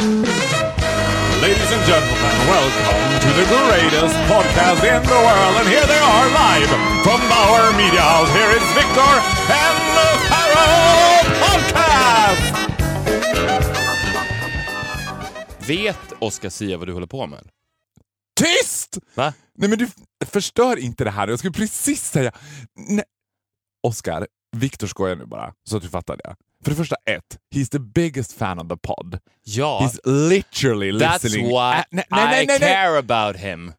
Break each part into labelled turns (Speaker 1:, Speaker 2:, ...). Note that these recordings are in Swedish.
Speaker 1: Ladies and gentlemen, welcome to the greatest podcast in the world. And here they are live from Bauer Media House. Here is Victor and the Pharaoh Podcast!
Speaker 2: Vet Oscar Sia vad du håller på med?
Speaker 1: Tyst!
Speaker 2: Va?
Speaker 1: Nej men du förstör inte det här. Jag skulle precis säga... Nej. Oscar, Victor skojar nu bara, så att du fattar det. För det första, ett, he's the biggest fan of the pod.
Speaker 2: Ja,
Speaker 1: He's literally
Speaker 2: that's
Speaker 1: listening...
Speaker 2: why
Speaker 1: Äh,
Speaker 2: I care about him.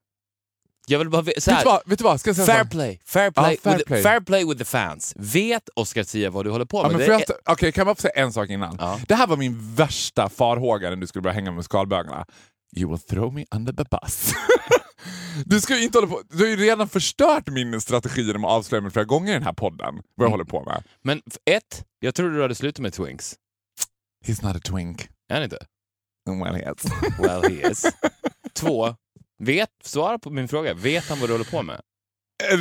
Speaker 2: Jag vill bara så
Speaker 1: Vet du vad? Vet du vad?
Speaker 2: Fair play, fair play,
Speaker 1: fair
Speaker 2: with,
Speaker 1: play.
Speaker 2: fair play with the fans. Vet Oscar Sia vad du håller på
Speaker 1: Ja,
Speaker 2: med?
Speaker 1: men
Speaker 2: är-
Speaker 1: sta- Okej, kan jag bara få säga en sak innan?
Speaker 2: Ja.
Speaker 1: Det här var min värsta farhåga när du skulle börja hänga med skalbögarna. You will throw me under the bus. du, ska inte hålla på. du har ju redan förstört min strategi genom att avslöja mig flera gånger i den här podden. Vad jag
Speaker 2: Mm.
Speaker 1: håller på med.
Speaker 2: Men ett, jag trodde du hade slutat med Twinks.
Speaker 1: He's not a twink.
Speaker 2: Är han inte?
Speaker 1: Well, he is.
Speaker 2: Well he is. Två, vet, svara på min fråga. Vet han vad du håller på med?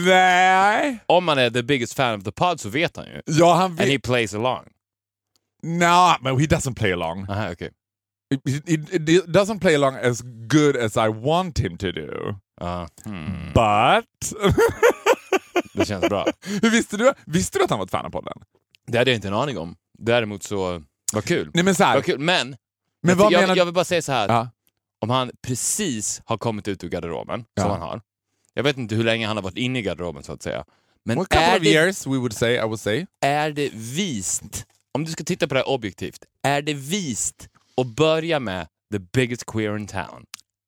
Speaker 1: Nej.
Speaker 2: Om han är the biggest fan of the pod så vet han ju.
Speaker 1: Ja, han
Speaker 2: And he plays along.
Speaker 1: No, but he doesn't play along.
Speaker 2: Aha, okej.
Speaker 1: He, he doesn't play along as good as I want him to do.
Speaker 2: Ja, hmm.
Speaker 1: But...
Speaker 2: Det känns bra.
Speaker 1: Hur visste du? Visste du att han var ett fan av podden?
Speaker 2: Det hade jag inte en aning om. Däremot så, vad kul.
Speaker 1: Nej men så här,
Speaker 2: Vad kul. Men,
Speaker 1: Men vad
Speaker 2: jag,
Speaker 1: menar
Speaker 2: jag vill bara säga så här.
Speaker 1: Ja.
Speaker 2: Om han precis har kommit ut ur garderoben, som
Speaker 1: Ja.
Speaker 2: han har. Jag vet inte hur länge han har varit inne i garderoben så att säga. Men
Speaker 1: couple
Speaker 2: är
Speaker 1: of
Speaker 2: det,
Speaker 1: years we would say, I would say.
Speaker 2: är det vist, om du ska titta på det här objektivt, är det vist att börja med the biggest queer in town?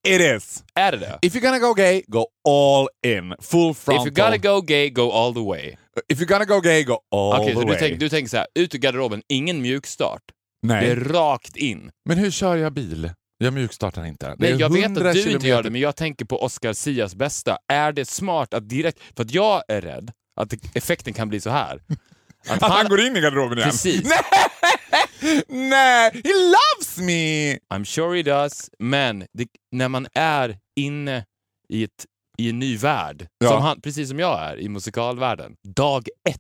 Speaker 1: It is.
Speaker 2: Är det det?
Speaker 1: If you're gonna go gay, go all in. Full frontal.
Speaker 2: If you gotta go gay, go all the way.
Speaker 1: If you're gonna go gay, go all
Speaker 2: Okej,
Speaker 1: the way.
Speaker 2: du, tänk, du tänker så här, ut ur garderoben, ingen mjukstart.
Speaker 1: Nej.
Speaker 2: Det är rakt in.
Speaker 1: Men hur kör jag bil? Jag mjukstartar inte.
Speaker 2: Nej, jag vet
Speaker 1: 100
Speaker 2: att du inte gör
Speaker 1: kilometer-
Speaker 2: det, men jag tänker på Oscar Sias bästa. Är det smart att direkt... För att jag är rädd att effekten kan bli så här. Att
Speaker 1: Att han går in i garderoben igen?
Speaker 2: Precis.
Speaker 1: Nej! Nej! He loves me!
Speaker 2: I'm sure he does, men det, när man är inne i, ett, i en ny värld,
Speaker 1: Ja.
Speaker 2: som han, precis som jag är i musikalvärlden, dag ett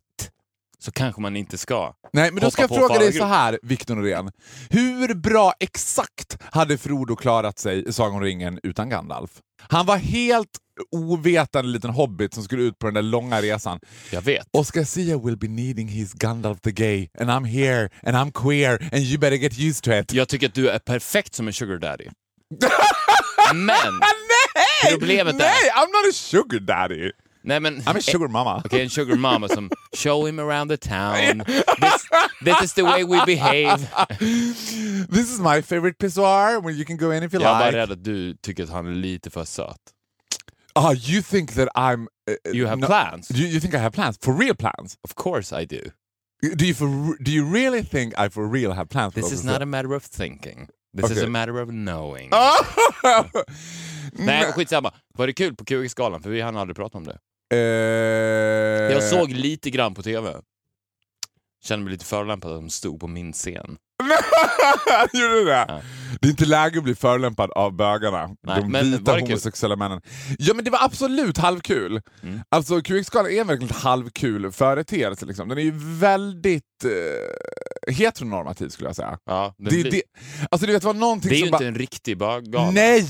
Speaker 2: så kanske man inte ska.
Speaker 1: Nej, men då ska jag fråga dig så här, Victor Norén. Hur bra exakt hade Frodo klarat sig i Sagan om ringen utan Gandalf? Han var helt ovetande liten hobbit som skulle ut på den där långa resan.
Speaker 2: Jag vet.
Speaker 1: Oscar Sia will be needing his Gandalf the Gay and I'm here and I'm queer and you better get used to it.
Speaker 2: Jag tycker att du är perfekt som en sugar daddy. men,
Speaker 1: Nej!
Speaker 2: Problemet är-
Speaker 1: Nej, I'm not a sugar daddy.
Speaker 2: nej men...
Speaker 1: I'm a sugar mama.
Speaker 2: Okej, en sugar mama som show him around the town. This, this is the way we behave.
Speaker 1: This is my favorite pissoir where you can go in if you
Speaker 2: Jag är bara
Speaker 1: like.
Speaker 2: rädd att du tycker att han är lite för söt.
Speaker 1: Ah, you think that I'm... uh,
Speaker 2: You have
Speaker 1: no-
Speaker 2: plans?
Speaker 1: You, you think I have plans? For real plans?
Speaker 2: Of course I do.
Speaker 1: Do you, for, do you really think I for real have plans?
Speaker 2: This is not a matter of thinking. This is
Speaker 1: Okay.
Speaker 2: a matter of knowing. Nej, skitsamma. Var det kul på QX-galan? För vi hann aldrig prata om det.
Speaker 1: Eh,
Speaker 2: Jag såg lite grann på TV. Kände mig lite förolämpad att de stod på min scen.
Speaker 1: Gjorde du det?
Speaker 2: Ja.
Speaker 1: Det är inte läge att bli förolämpad av bögarna.
Speaker 2: Nej,
Speaker 1: de
Speaker 2: men
Speaker 1: vita
Speaker 2: det kul?
Speaker 1: homosexuella männen. Ja men det var absolut halvkul.
Speaker 2: Mm.
Speaker 1: Alltså QX-galan är verkligen en halvkul företeelse. Liksom. Den är ju väldigt eh, heteronormativ skulle jag säga.
Speaker 2: Ja,
Speaker 1: Det,
Speaker 2: blir-
Speaker 1: det, alltså du vet, det var någonting
Speaker 2: det är
Speaker 1: som
Speaker 2: ju
Speaker 1: bara...
Speaker 2: inte en riktig gala.
Speaker 1: Nej!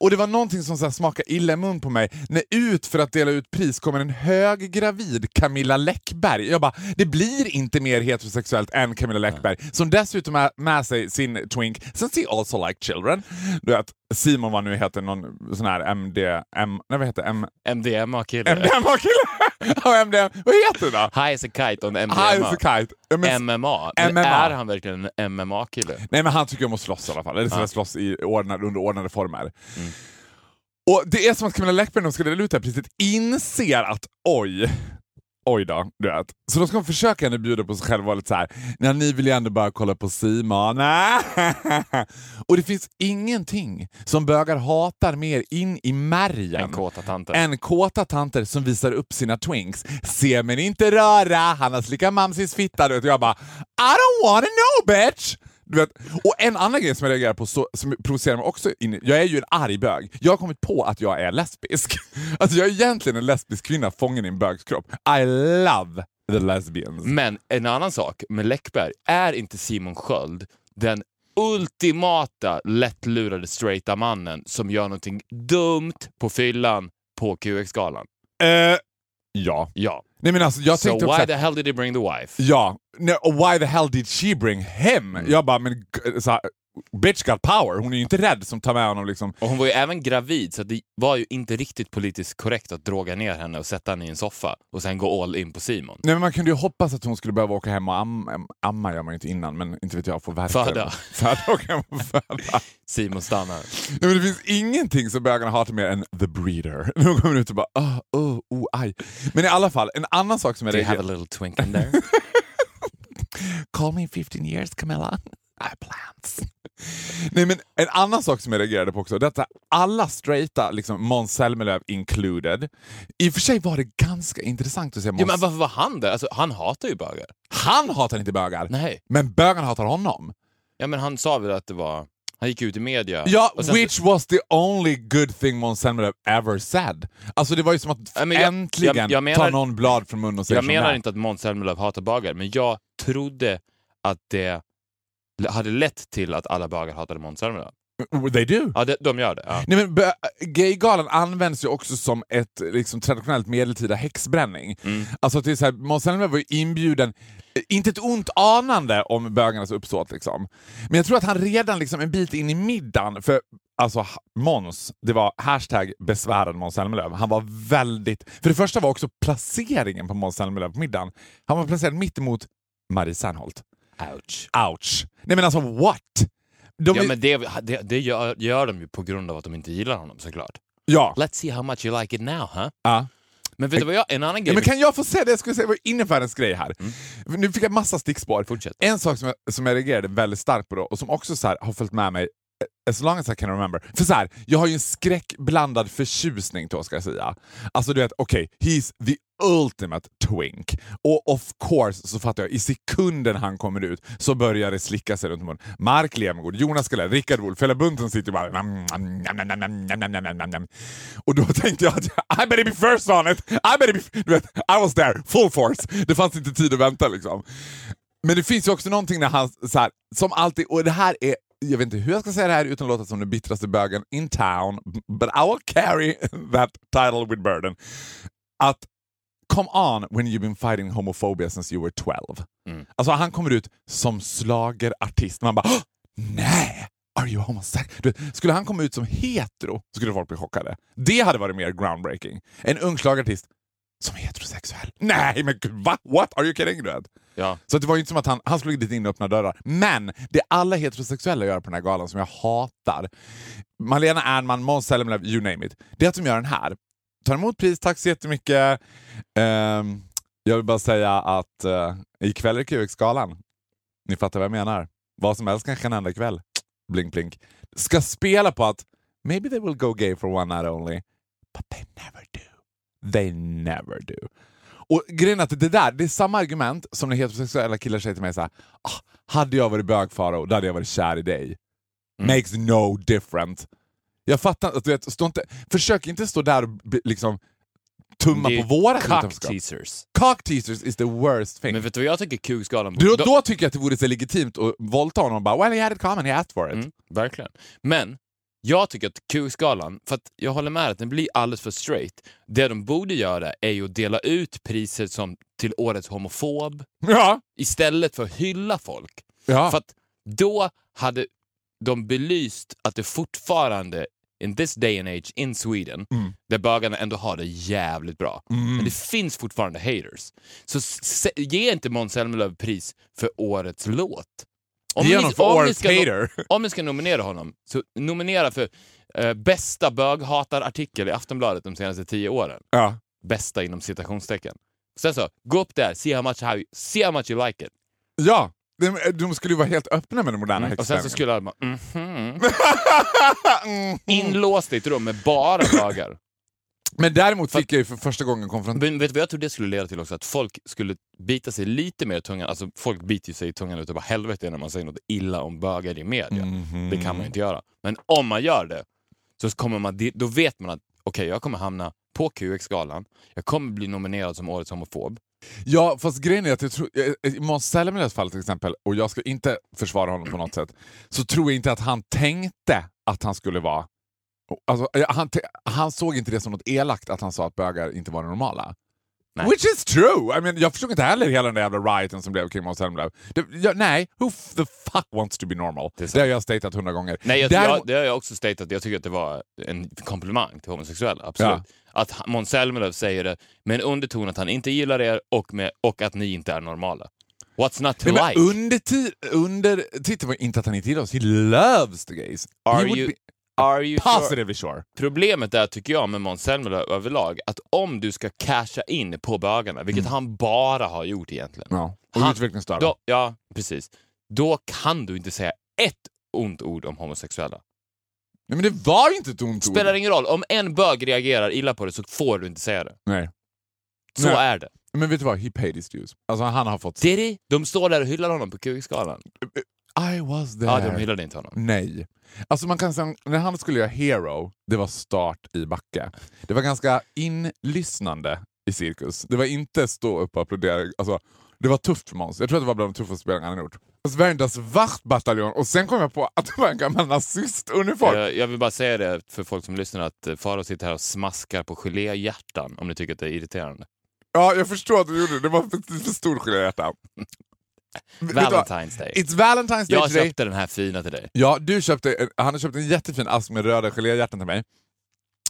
Speaker 1: Och det var någonting som så här smakade illa i mun på mig. När ut för att dela ut pris kommer en höggravid Camilla Läckberg. Jag bara, det blir inte mer heterosexuellt än Camilla Läckberg. Som dessutom har med sig sin twink, since he also like children. Du vet, Simon vad nu heter, någon sån här MD... M, nej vad heter? M,
Speaker 2: MDMA-kille.
Speaker 1: MDMA-kille? Ja, MDM. Vad heter det då?
Speaker 2: High as a kite och en
Speaker 1: High
Speaker 2: MDMA.
Speaker 1: as a kite. Men-
Speaker 2: MMA. Men
Speaker 1: MMA.
Speaker 2: är han verkligen en MMA-kille?
Speaker 1: Nej men han tycker om att slåss i alla fall. Eller
Speaker 2: Ja.
Speaker 1: slåss i ordnade, under ordnade former.
Speaker 2: Mm.
Speaker 1: Och Det är som att Camilla Läckberg när hon ska dela ut det här priset inser att oj, oj då, du vet. Så då ska hon försöka henne bjuda på sig själv och vara lite såhär, nej ni vill ju ändå bara kolla på Simon. och det finns ingenting som bögar hatar mer in i märgen
Speaker 2: En kåta tanter.
Speaker 1: än kåta tanter som visar upp sina twinks. Se men inte röra, han har slickat mamsis fitta. Du vet. Jag bara, I don't wanna know bitch! Du vet. Och en annan grej som jag reagerar på, så, som provocerar mig också, in, jag är ju en arg bög. Jag har kommit på att jag är lesbisk. Alltså jag är egentligen en lesbisk kvinna fången i en bögs kropp. I love the lesbians.
Speaker 2: Men en annan sak med Läckberg, är inte Simon Sköld den ultimata lättlurade straighta mannen som gör någonting dumt på fyllan på QX-galan.
Speaker 1: Eh, ja.
Speaker 2: Ja.
Speaker 1: Nej men alltså jag
Speaker 2: So
Speaker 1: tänkte
Speaker 2: why the hell did he bring the wife?
Speaker 1: Ja, och why the hell did she bring him?
Speaker 2: Mm.
Speaker 1: Jag bara, men så här, bitch got power. Hon är ju inte rädd som tar med honom liksom.
Speaker 2: Och hon var ju även gravid, så det var ju inte riktigt politiskt korrekt att droga ner henne och sätta henne i en soffa och sen gå all in på Simon.
Speaker 1: Nej, men man kunde ju hoppas att hon skulle behöva åka hem och amma, amma gör man ju inte innan, men inte vet jag, få verka.
Speaker 2: Föda.
Speaker 1: Föda, åka hem och föda.
Speaker 2: Simon stannar.
Speaker 1: Nej, men det finns ingenting som bögarna hatar mer än the breeder. De kommer ut och bara oh, oh, oh, aj. Men i alla fall, en annan sak som jag
Speaker 2: Do you have a little twink in there?
Speaker 1: Call me in 15 years Camilla. Plans. Nej men en annan sak som jag reagerade på också, detta alla straighta, liksom Måns Zelmerlöw included. I och för sig var det ganska intressant att se Måns...
Speaker 2: ja, men varför var han där? Alltså, han hatar ju bögar.
Speaker 1: Han hatar inte bögar,
Speaker 2: Nej.
Speaker 1: men bögarna hatar honom.
Speaker 2: Ja, men han sa väl att det var... Han gick ut i media.
Speaker 1: Ja, which was the only good thing Måns Zelmerlöw ever said. Alltså det var ju som att
Speaker 2: Ja, jag-
Speaker 1: äntligen
Speaker 2: jag- jag menar-
Speaker 1: ta någon blad från munnen och säga
Speaker 2: Jag menar inte att Måns Zelmerlöw hatar bögar, men jag trodde att det hade lett till att alla bögar hatade Måns Zelmerlöw.
Speaker 1: They do.
Speaker 2: Ja, det, de gör det. Ja.
Speaker 1: Nej, men Gaygalan används ju också som ett liksom, traditionellt medeltida häxbränning.
Speaker 2: Mm.
Speaker 1: Alltså det är så här, Måns Zelmerlöw var ju inbjuden, eh, inte ett ont anande om bögarnas uppsåt liksom. Men jag tror att han redan liksom en bit in i middagen, för alltså Måns, det var hashtag besvärad Måns Zelmerlöw. Han var väldigt, för det första var också placeringen på Måns Zelmerlöw på middagen. Han var placerad mitt emot Marie Serneholt.
Speaker 2: Ouch.
Speaker 1: Ouch! Nej men alltså what? De
Speaker 2: Ja,
Speaker 1: är-
Speaker 2: men det, det, det gör, gör de ju på grund av att de inte gillar honom såklart.
Speaker 1: ja.
Speaker 2: Let's see how much you like it now, huh?
Speaker 1: ja.
Speaker 2: Men vet du vad jag, en annan
Speaker 1: Ja,
Speaker 2: grej...
Speaker 1: men kan jag få säga det jag skulle säga var inne världens grej här?
Speaker 2: Mm.
Speaker 1: Nu fick jag massa stickspår.
Speaker 2: Fortsätt.
Speaker 1: En sak som jag, som jag reagerade väldigt starkt på då, och som också så här, har följt med mig eh, as long as I can remember. För så här, jag har ju en skräckblandad förtjusning till Oscar Sia. Alltså du vet, okej, he's the ultimate twink. Och of course så fattar jag, i sekunden han kommer ut så börjar det slicka sig runt munnen. Mark Levengood, Jonas Gardell, Rickard Wolff, hela bunten sitter bara... Nam, nam, nam, och då tänkte jag att I better be first on it! I better be... Du vet, I was there, full force. Det fanns inte tid att vänta liksom. Men det finns ju också någonting när han, så här, som alltid, och det här är jag vet inte hur jag ska säga det här utan att låta som den bittraste bögen in town, but I will carry that title with burden. Att come on when you've been fighting homophobia since you were 12.
Speaker 2: Mm.
Speaker 1: Alltså han kommer ut som slagerartist. Man bara "Åh, nej! Are you homosexual? Skulle han komma ut som hetero skulle folk bli chockade. Det hade varit mer groundbreaking. En ung slagartist som heterosexuell. Nej men gud, va? What? Are you kidding? Vet?
Speaker 2: Ja.
Speaker 1: Så det var ju inte som att han, han slog dit in och öppna dörrar. Men det alla heterosexuella gör på den här galan som jag hatar, Malena Ernman, Måns Zelmerlöw, you name it, det är att de gör den här. Tar emot pris, tack så jättemycket. Ehm, jag vill bara säga att uh, ikväll är QX-galan. Ni fattar vad jag menar. Vad som helst kan hända ikväll. Blink blink. Ska spela på att maybe they will go gay for one night only, but they never do. They never do. Och grejen är att det där, det är samma argument som när heterosexuella killar säger till mig såhär, ah, hade jag varit bög Faro, då hade jag varit kär i dig.
Speaker 2: Mm.
Speaker 1: Makes no difference. Jag fattar, att du vet, stå inte, försök inte stå där och liksom tumma på våra
Speaker 2: Cock teasers.
Speaker 1: Cock teasers is the worst thing.
Speaker 2: Men vet du vad jag tycker QX-galan
Speaker 1: då,
Speaker 2: då-
Speaker 1: då tycker jag att det vore så legitimt att våldta honom och bara “Well, he had it common, he asked for it”.
Speaker 2: Mm, verkligen. Men jag tycker att QX-galan, för att jag håller med att den blir alldeles för straight. Det de borde göra är ju att dela ut priser som till årets homofob
Speaker 1: Ja.
Speaker 2: istället för att hylla folk.
Speaker 1: ja.
Speaker 2: För att då hade de belyst att det fortfarande, in this day and age in Sweden,
Speaker 1: Mm.
Speaker 2: där bögarna ändå har det jävligt bra.
Speaker 1: Mm.
Speaker 2: Men det finns fortfarande haters. Så ge inte Måns Zelmerlöw pris för årets låt. Om
Speaker 1: Ge honom för
Speaker 2: om
Speaker 1: årets
Speaker 2: ska
Speaker 1: hater.
Speaker 2: Om ni ska nominera honom, så nominera för eh, bästa böghatarartikel i Aftonbladet de senaste tio åren.
Speaker 1: Ja.
Speaker 2: Bästa inom citationstecken. Sen så, gå upp där, see how much, how you, see how much you like it.
Speaker 1: ja. De, de skulle ju vara helt öppna med den moderna
Speaker 2: Mm. Och sen så skulle alla bara, mhm.
Speaker 1: Mm.
Speaker 2: Inlåst i ett rum med bara bögar.
Speaker 1: Men däremot fick jag ju för första gången konfrontera...
Speaker 2: Men vet du vad jag tror det skulle leda till också? Att folk skulle bita sig lite mer i tungan. Alltså folk biter sig i tungan utav helvete när man säger något illa om bögar i media.
Speaker 1: Mhm.
Speaker 2: Det kan man ju inte göra. Men om man gör det, så kommer man, då vet man att okej, jag kommer hamna på QX-galan. Jag kommer bli nominerad som årets homofob.
Speaker 1: Ja, fast grejen är att jag tror, i Måns Zelmerlöws fall till exempel, och jag ska inte försvara honom på något sätt, så tror jag inte att han tänkte att han skulle vara... Alltså, han, han såg inte det som något elakt att han sa att bögar inte var det normala.
Speaker 2: Nej.
Speaker 1: Which is true! I mean, jag förstod inte heller hela den där jävla rioten som blev kring Måns Zelmerlöw. Nej, who the fuck wants to be normal?
Speaker 2: Det
Speaker 1: Det, har jag statat hundra gånger.
Speaker 2: Nej, jag,
Speaker 1: Däremot-
Speaker 2: jag, det har jag också statat. Jag tycker att det var en komplimang till homosexuella. Absolut. Att Måns Zelmerlöw säger det med en underton att han inte gillar er och, med, och att ni inte är normala. What's not to
Speaker 1: Nej,
Speaker 2: like?
Speaker 1: underti- undertiteln var inte att han inte gillar oss, he loves the gays.
Speaker 2: Are you-
Speaker 1: be
Speaker 2: Are you sure?
Speaker 1: positively sure.
Speaker 2: Problemet är, tycker jag, med Måns Zelmerlöw överlag, att om du ska casha in på bögarna, vilket han bara har gjort egentligen.
Speaker 1: Ja. Och
Speaker 2: Han-
Speaker 1: utvecklingsstörda.
Speaker 2: Då, ja, precis. Då kan du inte säga ett ont ord om homosexuella.
Speaker 1: Nej, men det var inte ett ont ord.
Speaker 2: Spelar ingen roll. Om en bög reagerar illa på det så får du inte säga det.
Speaker 1: Nej.
Speaker 2: Så
Speaker 1: Nej.
Speaker 2: är det.
Speaker 1: Men vet du vad? He paid his dues. Alltså han har fått...
Speaker 2: Did he? De står där och hyllar honom på QX-galan.
Speaker 1: I was there.
Speaker 2: Ja, de hyllade inte honom.
Speaker 1: Nej. Alltså man kan säga, när han skulle göra Hero, det var start i backe. Det var ganska inlyssnande i cirkus. Det var inte stå upp och applådera. Alltså, det var tufft för Måns. Jag tror att det var bland de tuffaste spelarna han gjort. Sveriges vaktbataljon och sen kom jag på att det var en gammal nazistuniform.
Speaker 2: Jag, jag vill bara säga det för folk som lyssnar att eh, Farao sitter här och smaskar på geléhjärtan om ni tycker att det är irriterande.
Speaker 1: Ja, jag förstår att du gjorde det. Det var för, för stor geléhjärta.
Speaker 2: Valentine's Day.
Speaker 1: It's Valentine's Day
Speaker 2: Jag
Speaker 1: today.
Speaker 2: köpte den här fina till dig.
Speaker 1: Ja, du köpte, han har köpt en jättefin ask med röda geléhjärtan till mig.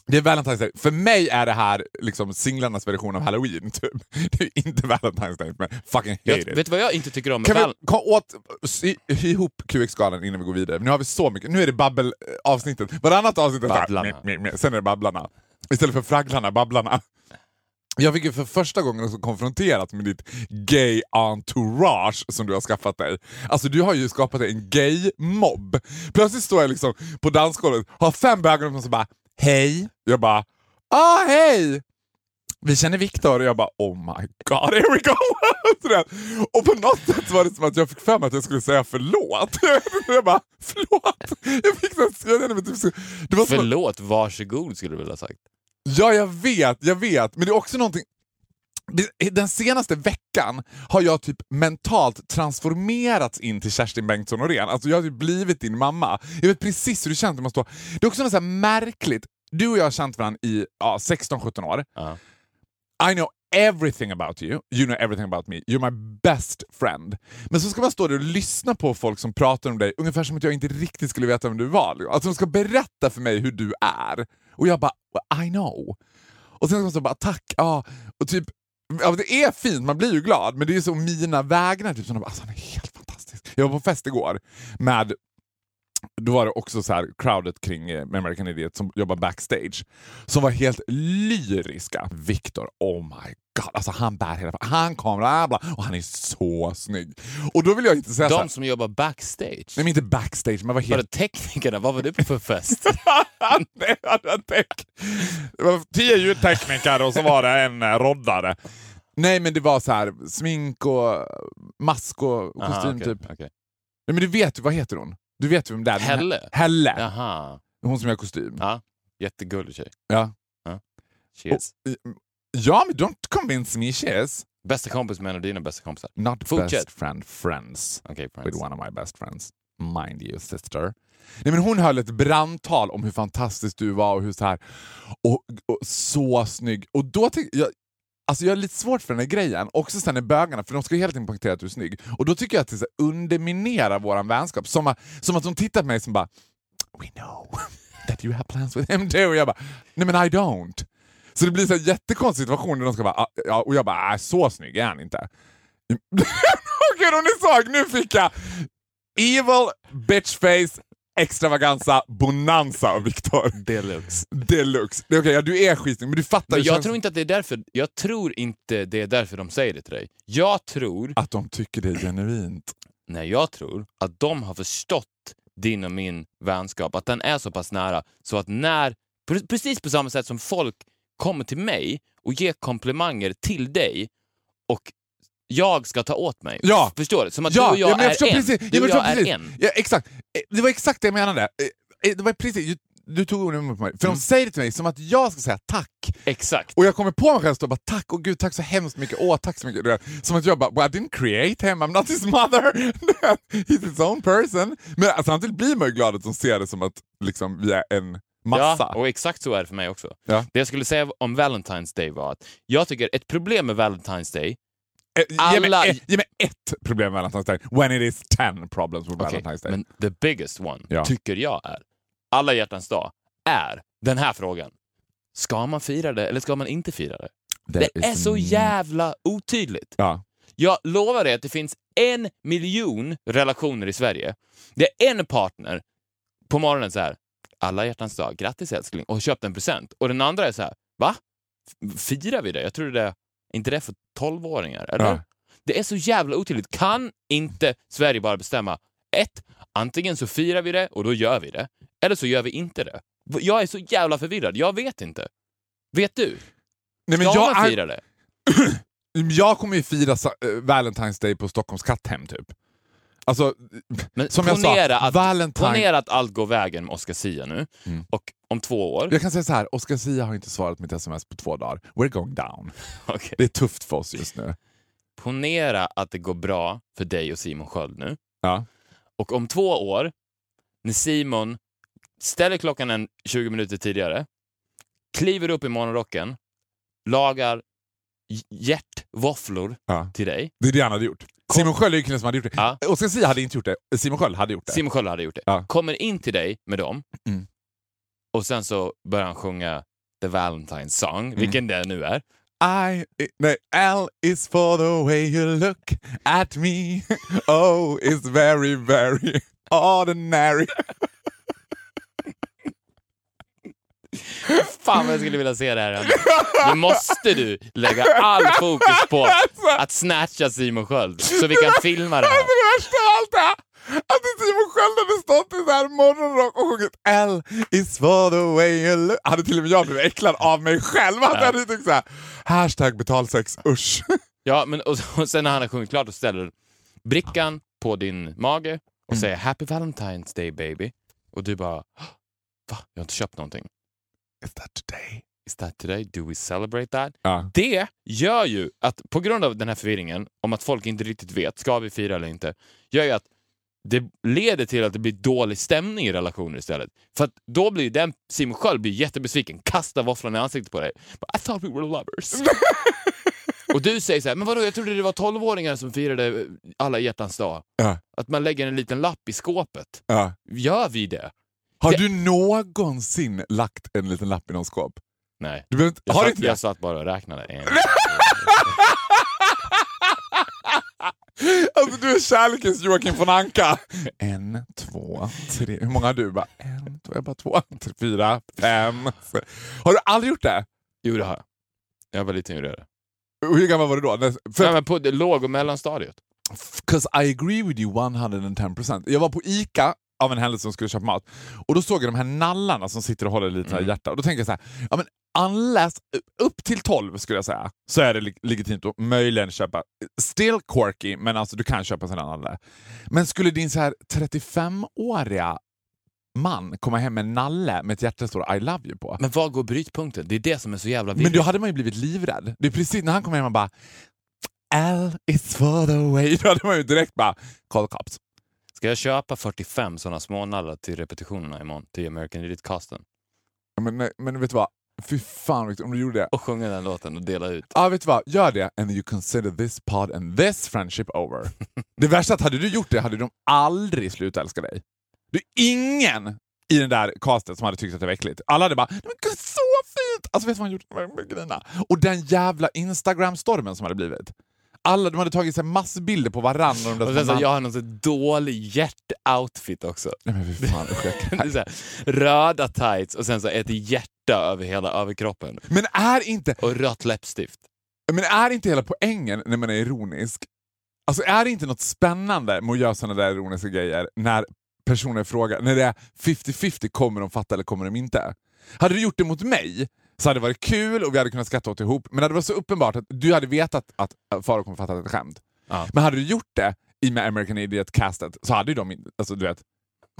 Speaker 1: Det är Valentine's Day. För mig är det här liksom singlarnas version av Halloween. Typ. Det är inte Valentine's Day, men fucking hate
Speaker 2: Jag,
Speaker 1: it.
Speaker 2: vet du vad jag inte tycker om
Speaker 1: Kan vi kom åt, sy ihop QX-skalan innan vi går vidare? Nu har vi så mycket. Nu är det babbel-avsnittet. Varannat avsnitt är så här,
Speaker 2: Babblarna.
Speaker 1: meh, meh, meh. sen är det babblarna. Istället för fragglarna, babblarna. Jag fick ju för första gången också konfronterat med ditt gay entourage som du har skaffat dig. Alltså du har ju skapat dig en gay-mobb. Plötsligt står jag liksom på dansgolvet, har fem bögar och så bara hej. Jag bara ah hej! Vi känner Viktor och jag bara oh my god, here we go! Och på något sätt var det som att jag fick för mig att jag skulle säga förlåt. jag bara förlåt! Jag fick så jag mig typ så, det var Förlåt, att-
Speaker 2: Förlåt, varsågod skulle du vilja ha sagt.
Speaker 1: Ja, jag vet, jag vet. Men det är också någonting... Den senaste veckan har jag typ mentalt transformerats in till Kerstin Bengtsson Norén. Alltså jag har typ blivit din mamma. Jag vet precis hur du känner. Det, måste vara. det är också något så märkligt. Du och jag har känt varandra i ja, 16-17 år.
Speaker 2: Ja.
Speaker 1: I know everything about you, you know everything about me, you're my best friend. Men så ska man stå där och lyssna på folk som pratar om dig ungefär som att jag inte riktigt skulle veta vem du var. Alltså de ska berätta för mig hur du är. Och jag bara, I know. Och sen ska man stå och bara, tack, ja. Och typ, ja, det är fint, man blir ju glad, men det är så mina vägnar, typ, som de bara, alltså, han är helt fantastisk. Jag var på fest igår med då var det också så här crowdet kring eh, American Idiot som jobbar backstage som var helt lyriska. Victor, oh my god, alltså han bär hela... Han kommer bla, bla, och han är så snygg. Och då vill jag inte säga så här,
Speaker 2: De som jobbar backstage.
Speaker 1: nej men inte backstage, men var
Speaker 2: Var
Speaker 1: helt...
Speaker 2: det teknikerna? Vad var du på för fest?
Speaker 1: det, var det var tio ljudtekniker och så var det en eh, roddare. Nej men det var så här smink och mask och
Speaker 2: Aha,
Speaker 1: kostym
Speaker 2: okej,
Speaker 1: typ.
Speaker 2: okej.
Speaker 1: Nej, men du vet vad heter hon? Du vet vem det är?
Speaker 2: Helle?
Speaker 1: Helle.
Speaker 2: Jaha.
Speaker 1: Hon som gör kostym.
Speaker 2: Ja. Jättegullig tjej.
Speaker 1: Ja.
Speaker 2: Cheers.
Speaker 1: Ja, men don't convince me she is.
Speaker 2: Bästa kompis med en av dina bästa kompisar.
Speaker 1: Not
Speaker 2: Fortsätt.
Speaker 1: best friend, friends. With
Speaker 2: friends.
Speaker 1: one of my best friends. Mind you sister. Nej, men hon höll ett brandtal om hur fantastisk du var och hur så här och, och så snygg. Och då tycker jag, alltså jag har lite svårt för den här grejen, också sen är bögarna, för de ska ju hela tiden poängtera att du är snygg. Och då tycker jag att det så underminerar vår vänskap. Som, att- som att de tittar på mig som bara We know that you have plans with him too. Och jag bara, nej men I don't. Så det blir en jättekonstig situation när de ska bara, ah, ja, och jag bara, ah, så snygg är han inte. Okej då, ni såg, nu fick jag evil bitch face extravaganza bonanza av Viktor.
Speaker 2: Deluxe.
Speaker 1: Deluxe. Okej, ja, du är skitsnygg, men du fattar
Speaker 2: Men jag
Speaker 1: känns-
Speaker 2: tror inte att det är därför. Jag tror inte det är därför de säger det till dig. Jag tror,
Speaker 1: att de tycker det är genuint.
Speaker 2: nej, jag tror att de har förstått din och min vänskap, att den är så pass nära så att när, pre- precis på samma sätt som folk kommer till mig och ger komplimanger till dig och jag ska ta åt mig.
Speaker 1: Ja.
Speaker 2: Förstår du? Som att
Speaker 1: Ja,
Speaker 2: du och jag,
Speaker 1: ja, jag
Speaker 2: är en.
Speaker 1: precis.
Speaker 2: Du och jag är
Speaker 1: precis.
Speaker 2: en.
Speaker 1: Ja, exakt. Eh, Det var exakt det jag menade. Eh, eh, Det var precis, du tog orden emot mig. För
Speaker 2: Mm.
Speaker 1: de säger det till mig som att jag ska säga tack.
Speaker 2: Exakt.
Speaker 1: Och jag kommer på mig själv och bara tack, och gud tack så hemskt mycket, åh tack så mycket. Som att jag bara, well, I didn't create him, I'm not his mother. He's his own person. Men alltså, samtidigt blir man ju glad att de ser det som att liksom, vi är en massa.
Speaker 2: Ja, och exakt så är det för mig också.
Speaker 1: Ja.
Speaker 2: Det jag skulle säga om Valentine's Day var att jag tycker ett problem med Valentine's Day
Speaker 1: Eh, Ge, mig, ett- ge mig ett problem med Valentine's Day, when it is ten problems with
Speaker 2: Okej,
Speaker 1: Valentine's Day.
Speaker 2: Men the biggest one,
Speaker 1: Ja.
Speaker 2: tycker jag är, alla hjärtans dag, är den här frågan. Ska man fira det eller ska man inte fira det?
Speaker 1: There
Speaker 2: Det är så jävla otydligt.
Speaker 1: Ja.
Speaker 2: Jag lovar dig att det finns en miljon relationer i Sverige. Det är en partner på morgonen så här, alla hjärtans dag, grattis älskling, och köpt en present. Och den andra är så här, va? Firar vi det? Jag tror det inte det för 12-åringar, eller?
Speaker 1: Ja.
Speaker 2: Det är så jävla otydligt. Kan inte Sverige bara bestämma, ett, antingen så firar vi det och då gör vi det, eller så gör vi inte det. Jag är så jävla förvirrad, jag vet inte. Vet du?
Speaker 1: Nej, men
Speaker 2: Ska
Speaker 1: jag,
Speaker 2: man fira det?
Speaker 1: jag kommer ju fira eh, Valentine's Day på Stockholms katthem typ. Alltså,
Speaker 2: Men
Speaker 1: som jag sa,
Speaker 2: att,
Speaker 1: Valentine...
Speaker 2: ponera att allt går vägen med Oscar Sia nu,
Speaker 1: Mm.
Speaker 2: och om två år...
Speaker 1: Jag kan säga så här, Oscar Sia har inte svarat mitt sms på två dagar. We're going down.
Speaker 2: Okej.
Speaker 1: Det är tufft för oss just nu.
Speaker 2: Ponera att det går bra för dig och Simon Sköld nu,
Speaker 1: Ja.
Speaker 2: och om två år, när Simon ställer klockan en 20 minuter tidigare, kliver upp i morgonrocken, lagar hj- hjärtvåfflor
Speaker 1: Ja.
Speaker 2: till dig.
Speaker 1: Det är det han hade gjort. Simon Sköld är ju killen som hade gjort det.
Speaker 2: Ja.
Speaker 1: Oscar Sia hade inte gjort det, Simon Sköld hade gjort det.
Speaker 2: Simon Sköld hade gjort det.
Speaker 1: Ja.
Speaker 2: Kommer in till dig med dem
Speaker 1: Mm.
Speaker 2: och sen så börjar han sjunga The Valentine Song,
Speaker 1: Mm.
Speaker 2: vilken det nu är.
Speaker 1: I, nej, L is for the way you look at me. O is very, very ordinary.
Speaker 2: Fan vad jag skulle vilja se det här. Nu måste du lägga all fokus på att snatcha Simon Sköld så vi kan filma det här.
Speaker 1: Alltså att Simon Sköld hade stått i så här morgonrock och sjungit L is for the way you look. Hade till och med jag blivit äcklad av mig själv. Att jag hade tyckt såhär, hashtag betalsex, usch.
Speaker 2: Ja, men och, och sen när han har sjungit klart och ställer brickan på din mage
Speaker 1: Mm.
Speaker 2: och säger Happy Valentine's Day baby. Och du bara, va? Jag har inte köpt någonting.
Speaker 1: Is that today?
Speaker 2: Is that today? Do we celebrate that?
Speaker 1: Ja.
Speaker 2: Det gör ju att, på grund av den här förvirringen om att folk inte riktigt vet, ska vi fira eller inte, gör ju att det leder till att det blir dålig stämning i relationer istället. För då blir den, Simon Sköld blir jättebesviken, kastar våfflan i ansiktet på dig. But I thought we were lovers. Och du säger så här, men vadå, jag trodde det var 12-åringar som firade alla hjärtans dag.
Speaker 1: Ja.
Speaker 2: Att man lägger en liten lapp i skåpet.
Speaker 1: Ja.
Speaker 2: Gör vi det?
Speaker 1: Har du någonsin lagt en liten lapp i någon skåp?
Speaker 2: Nej.
Speaker 1: Du inte,
Speaker 2: Jag,
Speaker 1: har
Speaker 2: satt,
Speaker 1: inte det?
Speaker 2: jag satt bara och räknade. En,
Speaker 1: Alltså du är kärlekens Joakim von Anka. En, två, tre. Hur många har du? Bara, en, två, jag bara två, tre, fyra, fem. Har du aldrig gjort det?
Speaker 2: jo, det har jag. Jag var liten gjorde jag det.
Speaker 1: Hur gammal var du då? För,
Speaker 2: Nej, men på låg och mellanstadiet.
Speaker 1: Cause I agree with you 110%. Jag var på ICA av en händelse som skulle köpa mat och då såg jag de här nallarna som sitter och håller lite mm. Hjärta och då tänkte jag så här, ja men unless, upp till 12 skulle jag säga, så är det leg- legitimt att möjligen köpa, still quirky, men alltså du kan köpa här nalle. Men skulle din så här 35-åriga man komma hem med en nalle med ett hjärta står I love you på.
Speaker 2: Men var går brytpunkten? Det är det som är så jävla
Speaker 1: Men
Speaker 2: viktigt.
Speaker 1: då hade man ju blivit livrädd. Det är precis när han kommer hem och bara L is for the way. Då hade man ju direkt bara call the cops.
Speaker 2: Ska jag köpa 45 sådana smånallar till repetitionerna imorgon till American Idiot-casten?
Speaker 1: Ja, Men, nej, men vet du vad? Fy fan Victor, om du gjorde det.
Speaker 2: Och sjunga den låten och dela ut.
Speaker 1: Ja, vet du vad? Gör det and you consider this pod and this friendship over. det värsta är att hade du gjort det hade de aldrig slutat älska dig. Det är ingen i den där castet som hade tyckt att det var äckligt. Alla hade bara "Men gud, så fint! Alltså vet du vad han gjort? Och den jävla Instagram-stormen som hade blivit. Alla, de hade tagit sig massbilder på varandra. Och
Speaker 2: Och sen så jag har någon så dålig hjärt-outfit också.
Speaker 1: Nej men fan
Speaker 2: Det är så här, röda tights och sen så ett hjärta över hela överkroppen.
Speaker 1: Men är inte
Speaker 2: Och rött läppstift.
Speaker 1: Men är inte hela poängen när man är ironisk, alltså är det inte något spännande med att göra såna där ironiska grejer när personer frågar, när det är 50-50, kommer de fatta eller kommer de inte? Hade du gjort det mot mig så hade det varit kul och vi hade kunnat skratta åt ihop, men det var så uppenbart att du hade vetat att Farao kommer fatta ett skämt.
Speaker 2: Ja.
Speaker 1: Men hade du gjort det i med American Idiot-castet så hade ju de, alltså du vet,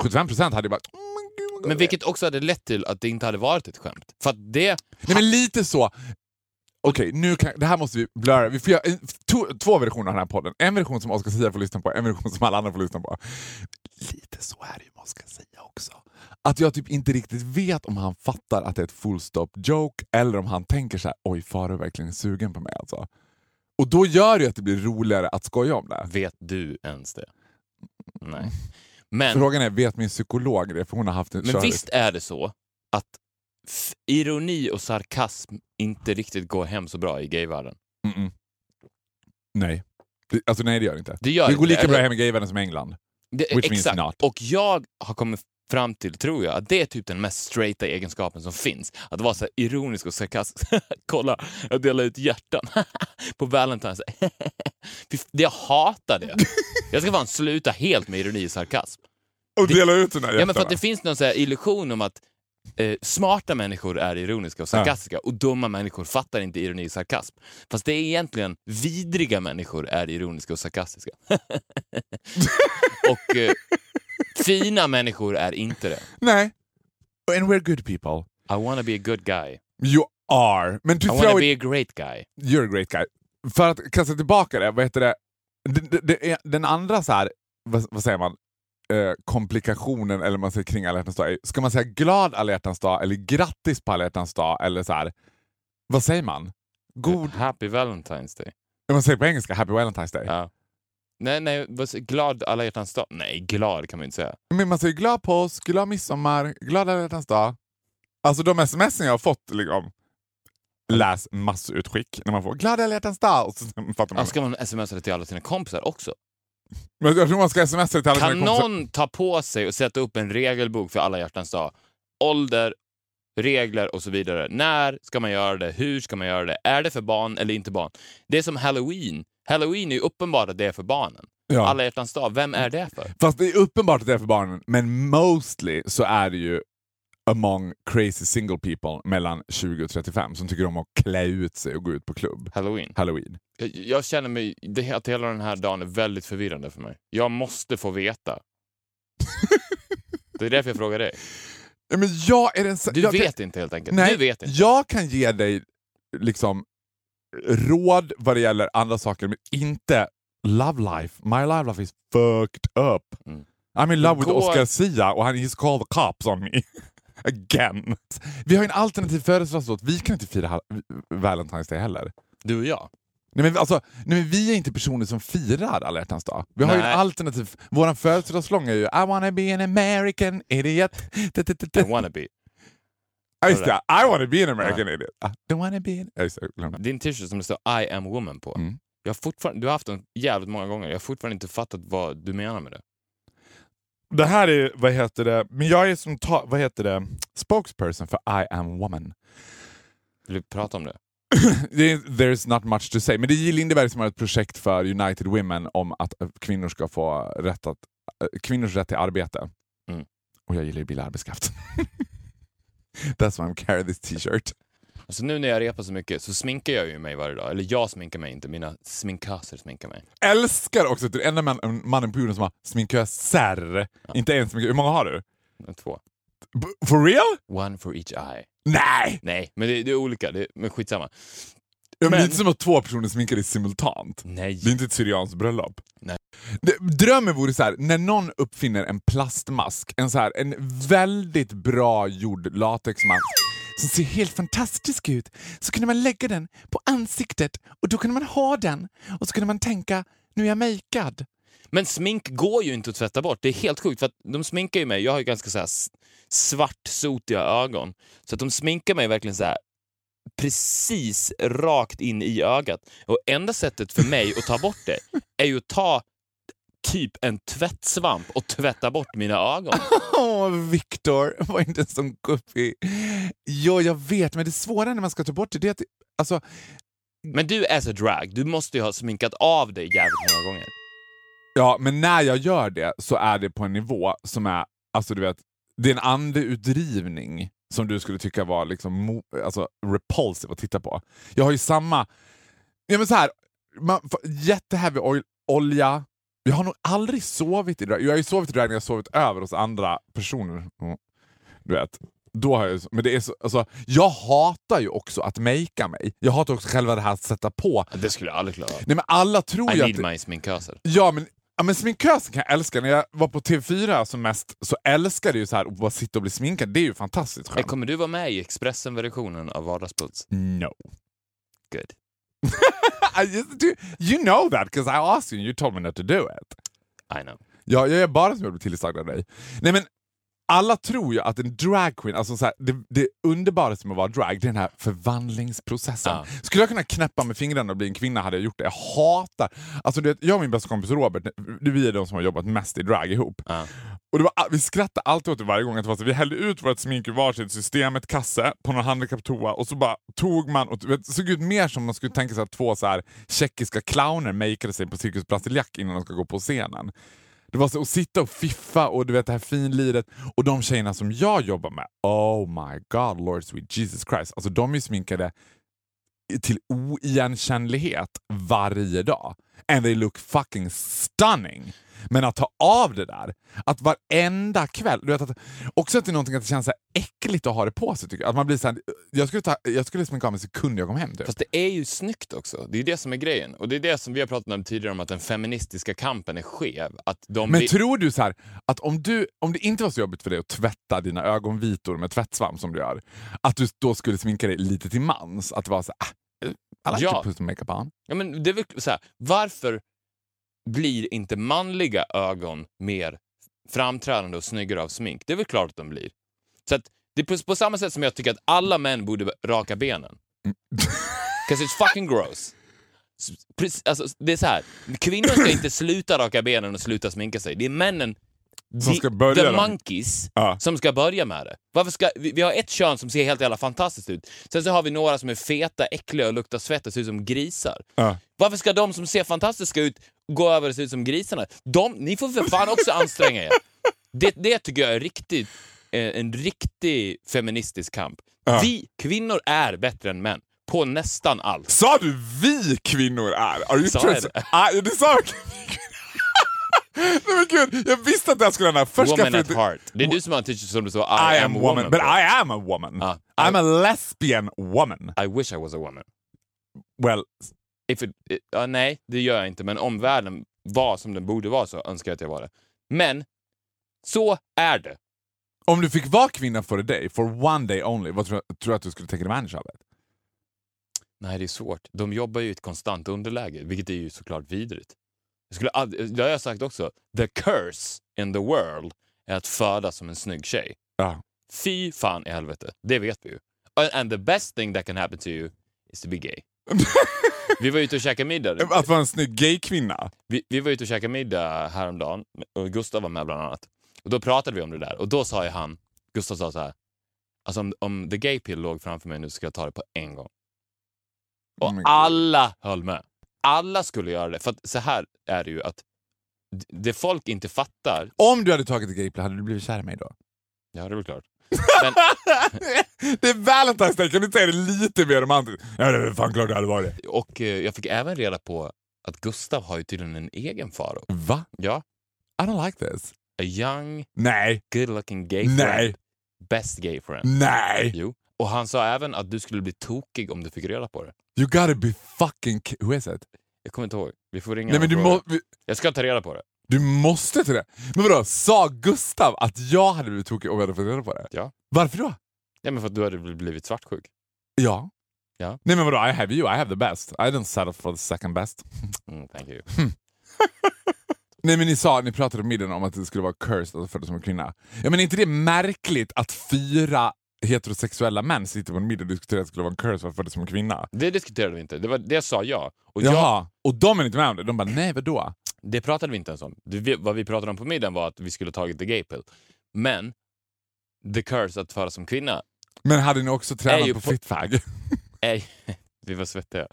Speaker 1: 75% hade ju bara oh men
Speaker 2: vilket också hade lett till att det inte hade varit ett skämt. För att det...
Speaker 1: Nej men lite så. Okej, nu kan, det här måste vi blurra. Vi får göra to, två versioner av den här podden. En version som Oscar Sia får lyssna på, en version som alla andra får lyssna på. Lite så är det ju med Oscar Sia också. Att jag typ inte riktigt vet om han fattar att det är ett full stop joke eller om han tänker så här: oj Farao är verkligen sugen på mig alltså. Och då gör det att det blir roligare att skoja om det.
Speaker 2: Vet du ens det? Nej. Men,
Speaker 1: Frågan är, vet min psykolog det? För hon har haft en
Speaker 2: men visst är det så att ironi och sarkasm inte riktigt går hem så bra i gayvärlden?
Speaker 1: Mm-mm. Nej. Det, alltså nej det gör det inte.
Speaker 2: Det gör
Speaker 1: Det går
Speaker 2: inte
Speaker 1: lika bra hem i gayvärlden som i England.
Speaker 2: Det,
Speaker 1: Which means
Speaker 2: exakt.
Speaker 1: not.
Speaker 2: Och jag har kommit fram till, tror jag, att det är typ den mest straighta egenskapen som finns. Att vara så ironisk och sarkastisk. Kolla, jag delar ut hjärtan på Valentine's. Jag hatar det. Jag ska fan sluta helt med ironi och sarkasm.
Speaker 1: Och dela ut den här
Speaker 2: Ja, men för att det finns någon så här illusion om att eh, smarta människor är ironiska och sarkastiska och dumma människor fattar inte ironi och sarkasm. Fast det är egentligen vidriga människor är ironiska och sarkastiska. och eh, fina människor är inte det.
Speaker 1: Nej. And we're good people.
Speaker 2: I wanna be a good guy.
Speaker 1: You are. Men
Speaker 2: I wanna be a great guy.
Speaker 1: you're a great guy. För att kasta tillbaka det, vad heter det? Den, den- den, den andra så här, vad, vad säger man? Eh, komplikationen eller man säger kring alla hjärtans dag. Ska man säga glad alla hjärtans dag eller grattis på alla hjärtans dag eller så här, vad säger man? God,
Speaker 2: Happy Valentine's Day.
Speaker 1: man säger på engelska Happy Valentine's Day.
Speaker 2: Ja. Nej, nej, glad alla hjärtans dag? Nej, glad kan man inte säga.
Speaker 1: Men man säger glad påsk, glad midsommar, glad alla hjärtans dag. Alltså de sms jag har fått, liksom, läs massutskick när man får glad alla hjärtans dag. Och så fattar man.
Speaker 2: Ja, ska man smsa det till alla sina kompisar också?
Speaker 1: Men jag tror man ska smsa till alla
Speaker 2: Kan
Speaker 1: sina kompisar.
Speaker 2: någon ta på sig och sätta upp en regelbok för alla hjärtans dag? Ålder, regler och så vidare. När ska man göra det? Hur ska man göra det? Är det för barn eller inte barn? Det är som halloween. Halloween är ju uppenbart att det är för barnen.
Speaker 1: Ja.
Speaker 2: Alla hjärtans dag, vem är det för?
Speaker 1: Fast det är uppenbart att det är för barnen, men mostly så är det ju among crazy single people mellan 20 och 35 som tycker om att klä ut sig och gå ut på klubb.
Speaker 2: Halloween.
Speaker 1: Halloween.
Speaker 2: Jag, jag känner mig, det, att hela den här dagen är väldigt förvirrande för mig. Jag måste få veta. Det är därför jag frågar dig.
Speaker 1: Men jag är den,
Speaker 2: Du
Speaker 1: jag
Speaker 2: vet
Speaker 1: kan,
Speaker 2: inte helt enkelt.
Speaker 1: nej,
Speaker 2: Du vet inte.
Speaker 1: Jag kan ge dig liksom råd vad det gäller andra saker, men inte love life. My love life is fucked up.
Speaker 2: Mm.
Speaker 1: I'm in love with
Speaker 2: går-
Speaker 1: Oscar Sia och han he's called the cops on me. Again. Vi har ju en alternativ födelsedagslåt. Vi kan inte fira Valentine's Day heller.
Speaker 2: Du och jag.
Speaker 1: Nej, men alltså, nej, men vi är inte personer som firar alla hjärtans dag. Vi har ju
Speaker 2: Nej.
Speaker 1: en alternativ... Vår födelsedagslång är ju I wanna be an American idiot.
Speaker 2: I wanna be.
Speaker 1: Ja, just det. I wanna be an American idiot. I don't wanna be an... Ja, just det.
Speaker 2: Din t-shirt som det står I am woman på.
Speaker 1: Mm.
Speaker 2: Jag har fortfarande, du har haft den jävligt många gånger. Jag har fortfarande inte fattat vad du menar med det.
Speaker 1: Det här är, vad heter det, men jag är som, ta, vad heter det, spokesperson för I am woman.
Speaker 2: Vill du prata om det?
Speaker 1: There's not much to say. Men det är J. Lindeberg som har ett projekt för United Women om att eh, kvinnor ska få rätt att, eh, kvinnors rätt till arbete.
Speaker 2: Mm.
Speaker 1: Och jag gillar ju billig arbetskraft. That's why I'm carrying this t-shirt.
Speaker 2: Alltså nu när jag repar så mycket så sminkar jag ju mig varje dag. Eller jag sminkar mig inte, mina sminköser sminkar mig.
Speaker 1: Älskar också att du är den enda man, mannen på jorden som har sminköser. Inte en sminkör. Hur många har du?
Speaker 2: Två.
Speaker 1: B- For real?
Speaker 2: One for each eye.
Speaker 1: Nej!
Speaker 2: Nej, men det, det är olika. Det, men skitsamma.
Speaker 1: Ja, men det är inte som att två personer sminkar dig simultant.
Speaker 2: Nej.
Speaker 1: Det är inte ett syrianskt bröllop.
Speaker 2: Nej.
Speaker 1: Drömmen vore så här, när någon uppfinner en plastmask, en, så här, en väldigt bra gjord latexmask som ser helt fantastisk ut, så kunde man lägga den på ansiktet och då kunde man ha den och så kunde man tänka, nu är jag makead.
Speaker 2: Men smink går ju inte att tvätta bort. Det är helt sjukt för att de sminkar ju mig. Jag har ju ganska så här svartsotiga ögon. Så att de sminkar mig verkligen så här precis rakt in i ögat. Och enda sättet för mig att ta bort det är ju att ta typ en tvättsvamp och tvätta bort mina ögon.
Speaker 1: Åh, Viktor, var inte en sån guppig. Jo, jag vet, men det svåra när man ska ta bort det, det är att... Alltså,
Speaker 2: Men du är så drag. Du måste ju ha sminkat av dig jävligt många gånger.
Speaker 1: Ja, men när jag gör det så är det på en nivå som är, alltså du vet, det är en andeutdrivning som du skulle tycka var liksom alltså, repulsive att titta på. Jag har ju samma, ja men så här, man, jätteheavy olja, jag har nog aldrig sovit i drag. Jag har ju sovit i drag när jag sovit över hos andra personer. Mm. Du vet. Då har jag, men det är så, alltså, jag hatar ju också att makea mig. Jag hatar också själva det här att sätta på.
Speaker 2: Det skulle jag aldrig klara av.
Speaker 1: Nej men alla tror
Speaker 2: I
Speaker 1: ju
Speaker 2: need
Speaker 1: att...
Speaker 2: my sminköser.
Speaker 1: Ja men, ja, men sminkösen kan jag älska. När jag var på TV4 som mest så älskade jag ju så här att bara sitta och bli sminkad. Det är ju fantastiskt skönt.
Speaker 2: Kommer du vara med i Expressen-versionen av Vardagspuls?
Speaker 1: No.
Speaker 2: Good.
Speaker 1: I just do, you know that because I asked you and you told me not to do it.
Speaker 2: I know.
Speaker 1: Ja, jag är bara som jag blir tillsagd av dig. Nej men alla tror ju att en dragqueen, alltså så här, det, det underbara som att vara drag, det är den här förvandlingsprocessen.
Speaker 2: Ja.
Speaker 1: Skulle jag kunna knäppa med fingrarna och bli en kvinna hade jag gjort det. Jag hatar... Alltså du vet, jag och min bästa kompis Robert, vi är de som har jobbat mest i drag ihop.
Speaker 2: Ja.
Speaker 1: Och var, vi skrattade alltid åt det varje gång. Att det var så, vi hällde ut vårt smink i varsitt system, ett kasse, på någon handikapptoa och så bara tog man och vet, såg ut mer som man skulle tänka sig att två så här tjeckiska clowner makeade sig på Cirkus Brasiliac innan de ska gå på scenen. Det var så att sitta och fiffa och du vet det här finliret. Och de tjejerna som jag jobbar med, oh my god Lord sweet Jesus Christ. Alltså de är sminkade till oigenkännlighet varje dag. And they look fucking stunning. Men att ta av det där, att varenda kväll, du vet att, också att det är någonting att det känns så äckligt att ha det på sig. Tycker jag. Att man blir så här, jag, skulle ta, jag skulle sminka av mig sekund jag kom hem. Typ.
Speaker 2: Fast det är ju snyggt också. Det är det som är grejen. Och det är det som vi har pratat om tidigare om att den feministiska kampen är skev. Att de
Speaker 1: Men
Speaker 2: vill-
Speaker 1: tror du så här, att om, du, om det inte var så jobbigt för dig att tvätta dina ögonvitor med tvättsvamp som du gör, att du då skulle sminka dig lite till mans? Att det var så här, ah, I like
Speaker 2: Ja.
Speaker 1: to put makeup on.
Speaker 2: Ja, men det är väl så här, varför blir inte manliga ögon mer framträdande och snyggare av smink? Det är väl klart att de blir. Så att det är på, på samma sätt som jag tycker att alla män borde raka benen. Because it's fucking gross. Alltså, det är så här, kvinnor ska inte sluta raka benen och sluta sminka sig. Det är männen,
Speaker 1: Som ska börja
Speaker 2: the
Speaker 1: dem.
Speaker 2: monkeys,
Speaker 1: Ja.
Speaker 2: som ska börja med det. Varför ska, vi, vi har ett kön som ser helt jävla fantastiskt ut. Sen så har vi några som är feta, äckliga och luktar svett och ser ut som grisar.
Speaker 1: Ja.
Speaker 2: Varför ska de som ser fantastiska ut gå över och se ut som grisarna? De, ni får för fan också anstränga er. Det, det tycker jag är riktigt, eh, en riktig feministisk kamp.
Speaker 1: Ja.
Speaker 2: Vi kvinnor är bättre än män på nästan allt.
Speaker 1: Sa du vi kvinnor är? Are you
Speaker 2: Sa jag det?
Speaker 1: Ah, du sa Nej men gud, jag visste att det här skulle hända. Först ska
Speaker 2: woman
Speaker 1: jag
Speaker 2: at
Speaker 1: för-
Speaker 2: heart. Det är du som har tyckt som du sa
Speaker 1: I am woman, but I am a woman.
Speaker 2: Ja.
Speaker 1: I'm a lesbian woman.
Speaker 2: I wish I was a woman.
Speaker 1: Well,
Speaker 2: If it, it, ja, nej, det gör jag inte. Men om världen var som den borde vara så önskar jag att jag var det. Men så är det.
Speaker 1: om du fick vara kvinna for a day, for one day only, vad tror, du att du skulle take advantage of it?
Speaker 2: Nej, det är svårt. De jobbar ju i ett konstant underläge, vilket är ju såklart vidrigt. Jag skulle, det har jag sagt också. The curse in the world är att födas som en snygg tjej.
Speaker 1: Ja.
Speaker 2: Fy fan i helvete. Det vet vi ju. And- And the best thing that can happen to you is to be gay. vi var ute och käkade middag.
Speaker 1: Att vara en snygg gaykvinna?
Speaker 2: Vi, vi var ute och käkade middag häromdagen och Gustav var med bland annat. Och Då pratade vi om det där och då sa ju han, Gustav sa så här, alltså om, om the gay pill låg framför mig nu ska jag ta det på en gång. Och
Speaker 1: Oh my God.
Speaker 2: alla höll med. Alla skulle göra det. För att så här är det ju att det folk inte fattar,
Speaker 1: Om du hade tagit ett gaypill, hade du blivit kär i mig då?
Speaker 2: ja det är väl klart. Men,
Speaker 1: det är Valentine's Day, kan du inte säga det lite mer romantiskt? Ja, det är fan klart det hade varit.
Speaker 2: och eh, jag fick även reda på att Gustav har ju tydligen en egen faro.
Speaker 1: Va?
Speaker 2: Ja,
Speaker 1: I don't like this.
Speaker 2: a young,
Speaker 1: Nej,
Speaker 2: good looking gay friend.
Speaker 1: nej,
Speaker 2: Best gay friend.
Speaker 1: nej!
Speaker 2: Jo. Och han sa även att du skulle bli tokig om du fick reda på det.
Speaker 1: You gotta be fucking... ki- Who is it?
Speaker 2: Jag kommer inte ihåg. Vi får ringa
Speaker 1: Nej men du, må, vi-
Speaker 2: Jag ska ta reda på det.
Speaker 1: du måste till det. Men vadå, sa Gustav att jag hade blivit tokig om jag hade fått reda på det?
Speaker 2: Ja.
Speaker 1: Varför då?
Speaker 2: Ja, men för att du hade bl- blivit svartsjuk.
Speaker 1: Ja.
Speaker 2: Ja.
Speaker 1: Nej men vadå, I have you, I have the best. I didn't settle for the second best.
Speaker 2: Mm, thank you.
Speaker 1: Nej men ni sa, ni pratade om middagen om att det skulle vara cursed att födas som en kvinna. Ja men är inte det märkligt att fyra heterosexuella män sitter på en middag och diskuterar att det skulle vara en curse att födas som en kvinna?
Speaker 2: Det diskuterade vi inte. Det, var, det sa jag. Och jag,
Speaker 1: Jaha, och de är inte med om det? De bara, nej vadå?
Speaker 2: det pratade vi inte ens om. Det, vad vi pratade om på middagen var att vi skulle tagit the gay pill. Men the curse att födas som kvinna
Speaker 1: Men hade ni också tränat på
Speaker 2: på-
Speaker 1: fitfag?
Speaker 2: vi var svettiga.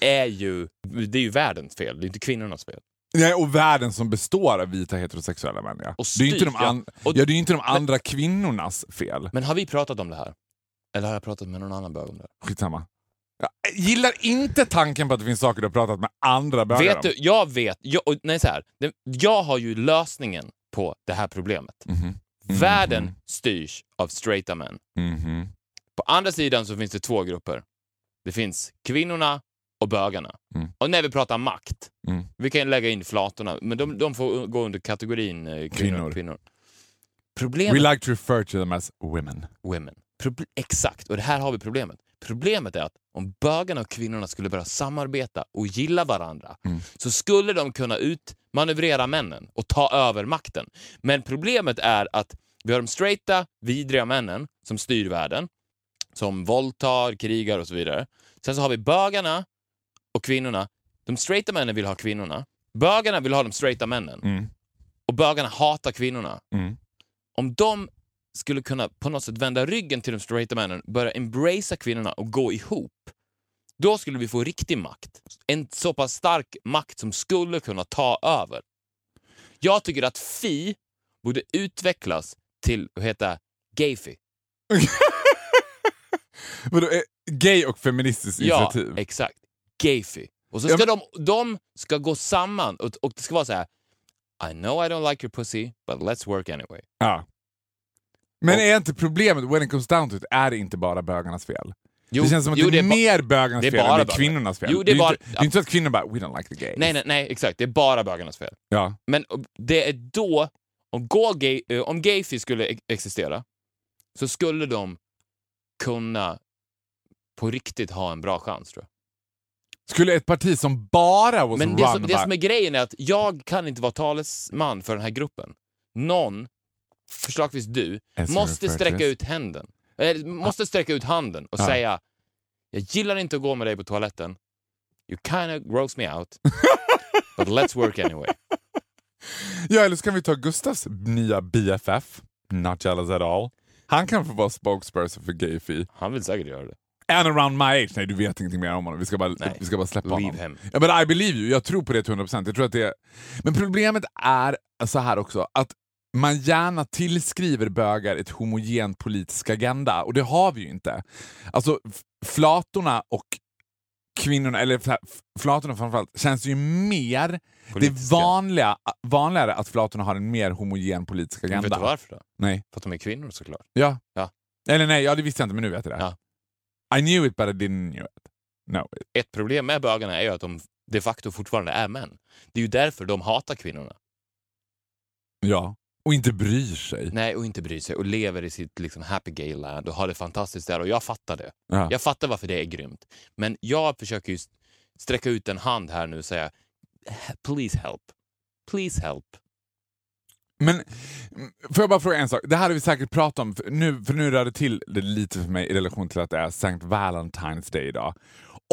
Speaker 2: Är ju... Det är ju världens fel. Det är inte kvinnornas fel.
Speaker 1: Nej, och världen som består av vita heterosexuella män. Ja.
Speaker 2: Och
Speaker 1: det är ju inte de,
Speaker 2: ja.
Speaker 1: an-
Speaker 2: Och-
Speaker 1: ja, det är inte de andra kvinnornas fel.
Speaker 2: Men har vi pratat om det här? Eller har jag pratat med någon annan bög om det?
Speaker 1: Skitsamma. Jag gillar inte tanken på att det finns saker du har pratat med andra bögar
Speaker 2: Vet
Speaker 1: om.
Speaker 2: du, jag vet... Jag, och- nej, så här. Det, jag har ju lösningen på det här problemet.
Speaker 1: Mhm.
Speaker 2: Världen styrs av straighta män.
Speaker 1: Mhm.
Speaker 2: På andra sidan så finns det två grupper. Det finns kvinnorna och bögarna.
Speaker 1: Mm.
Speaker 2: Och när vi pratar makt,
Speaker 1: Mm.
Speaker 2: vi kan lägga in flatorna, men de, de får gå under kategorin eh, kvinnor.
Speaker 1: Kvinnor.
Speaker 2: kvinnor. Problemet...
Speaker 1: We like to refer to them as women.
Speaker 2: women. Proble- Exakt, och det här har vi problemet. Problemet är att om bögarna och kvinnorna skulle börja samarbeta och gilla varandra
Speaker 1: Mm.
Speaker 2: så skulle de kunna utmanövrera männen och ta över makten. Men problemet är att vi har de straighta, vidriga männen som styr världen, som våldtar, krigar och så vidare. Sen så har vi bögarna och kvinnorna. De straighta männen vill ha kvinnorna. Bögarna vill ha de straighta männen.
Speaker 1: Mm.
Speaker 2: Och bögarna hatar kvinnorna
Speaker 1: Mm.
Speaker 2: om de skulle kunna på något sätt vända ryggen till de straighta männen, börja embracea kvinnorna och gå ihop, då skulle vi få riktig makt. En så pass stark makt som skulle kunna ta över. Jag tycker att Fi borde utvecklas till att heta Gayfi.
Speaker 1: Vadå, eh, gay och feministiskt
Speaker 2: Ja,
Speaker 1: initiativ?
Speaker 2: exakt. Gayfi. Och så
Speaker 1: Ja,
Speaker 2: ska de, de ska gå samman och, och det ska vara så här. I know I don't like your pussy, but let's work anyway.
Speaker 1: Ja. Men
Speaker 2: Och-
Speaker 1: är inte problemet, when it comes down to it, är det inte bara bögarnas fel?
Speaker 2: Jo,
Speaker 1: det känns som att
Speaker 2: jo,
Speaker 1: det är,
Speaker 2: ba-
Speaker 1: mer bögarnas
Speaker 2: det är
Speaker 1: fel än det är
Speaker 2: bögarna.
Speaker 1: kvinnornas fel.
Speaker 2: Jo, det är
Speaker 1: ju
Speaker 2: bara-
Speaker 1: inte, det är inte så att kvinnor bara “we don't like the gays”.
Speaker 2: Nej, nej, nej, exakt. Det är bara bögarnas fel.
Speaker 1: Ja.
Speaker 2: Men det är då, om, gå gay, eh, om Gayfi skulle e- existera, så skulle de kunna på riktigt ha en bra chans tror jag.
Speaker 1: Skulle ett parti som bara was
Speaker 2: Men det som, det som är grejen är att jag kan inte vara talesman för den här gruppen. Någon, förslagsvis du,
Speaker 1: As
Speaker 2: måste sträcka ut händen. Eller, måste sträcka ut handen och
Speaker 1: Ja.
Speaker 2: säga jag gillar inte att gå med dig på toaletten. You kind of gross me out. But let's work anyway.
Speaker 1: Ja, eller så kan vi ta Gustavs nya BFF, Not jealous at all. Han kan få vara spokesperson för Gayfi.
Speaker 2: Han vill säkert göra det.
Speaker 1: And around my age. Nej, du vet ingenting mer om honom. Vi ska bara,
Speaker 2: Nej.
Speaker 1: vi ska bara släppa
Speaker 2: Leave
Speaker 1: honom.
Speaker 2: him.
Speaker 1: Ja, men I believe you. Jag tror på det till 100%. Jag tror att det är... Men problemet är så här också, att man gärna tillskriver bögar ett homogen politisk agenda, och det har vi ju inte. Alltså, flatorna och kvinnorna, eller flatorna framförallt, känns ju mer... Det är
Speaker 2: Politiska.
Speaker 1: vanliga, vanligare att flatorna har en mer homogen politisk
Speaker 2: Men
Speaker 1: agenda.
Speaker 2: Vet du varför då?
Speaker 1: Nej.
Speaker 2: För att de är kvinnor såklart.
Speaker 1: Ja.
Speaker 2: Ja.
Speaker 1: Eller nej, ja, det visste jag inte, men nu vet jag det.
Speaker 2: Ja.
Speaker 1: I knew it but I didn't knew it. No.
Speaker 2: Ett problem med bögarna är ju att de de facto fortfarande är män. Det är ju därför de hatar kvinnorna.
Speaker 1: Ja. Och inte bryr sig.
Speaker 2: Nej, och inte bryr sig och lever i sitt liksom, happy gay land och har det fantastiskt där och jag fattar det.
Speaker 1: Ja.
Speaker 2: Jag fattar varför det är grymt. Men jag försöker ju sträcka ut en hand här nu och säga please help. Please help.
Speaker 1: Men får jag bara fråga en sak? Det här har vi säkert pratat om, för nu, för nu rör det till det lite för mig i relation till att det är St. Valentine's Day idag.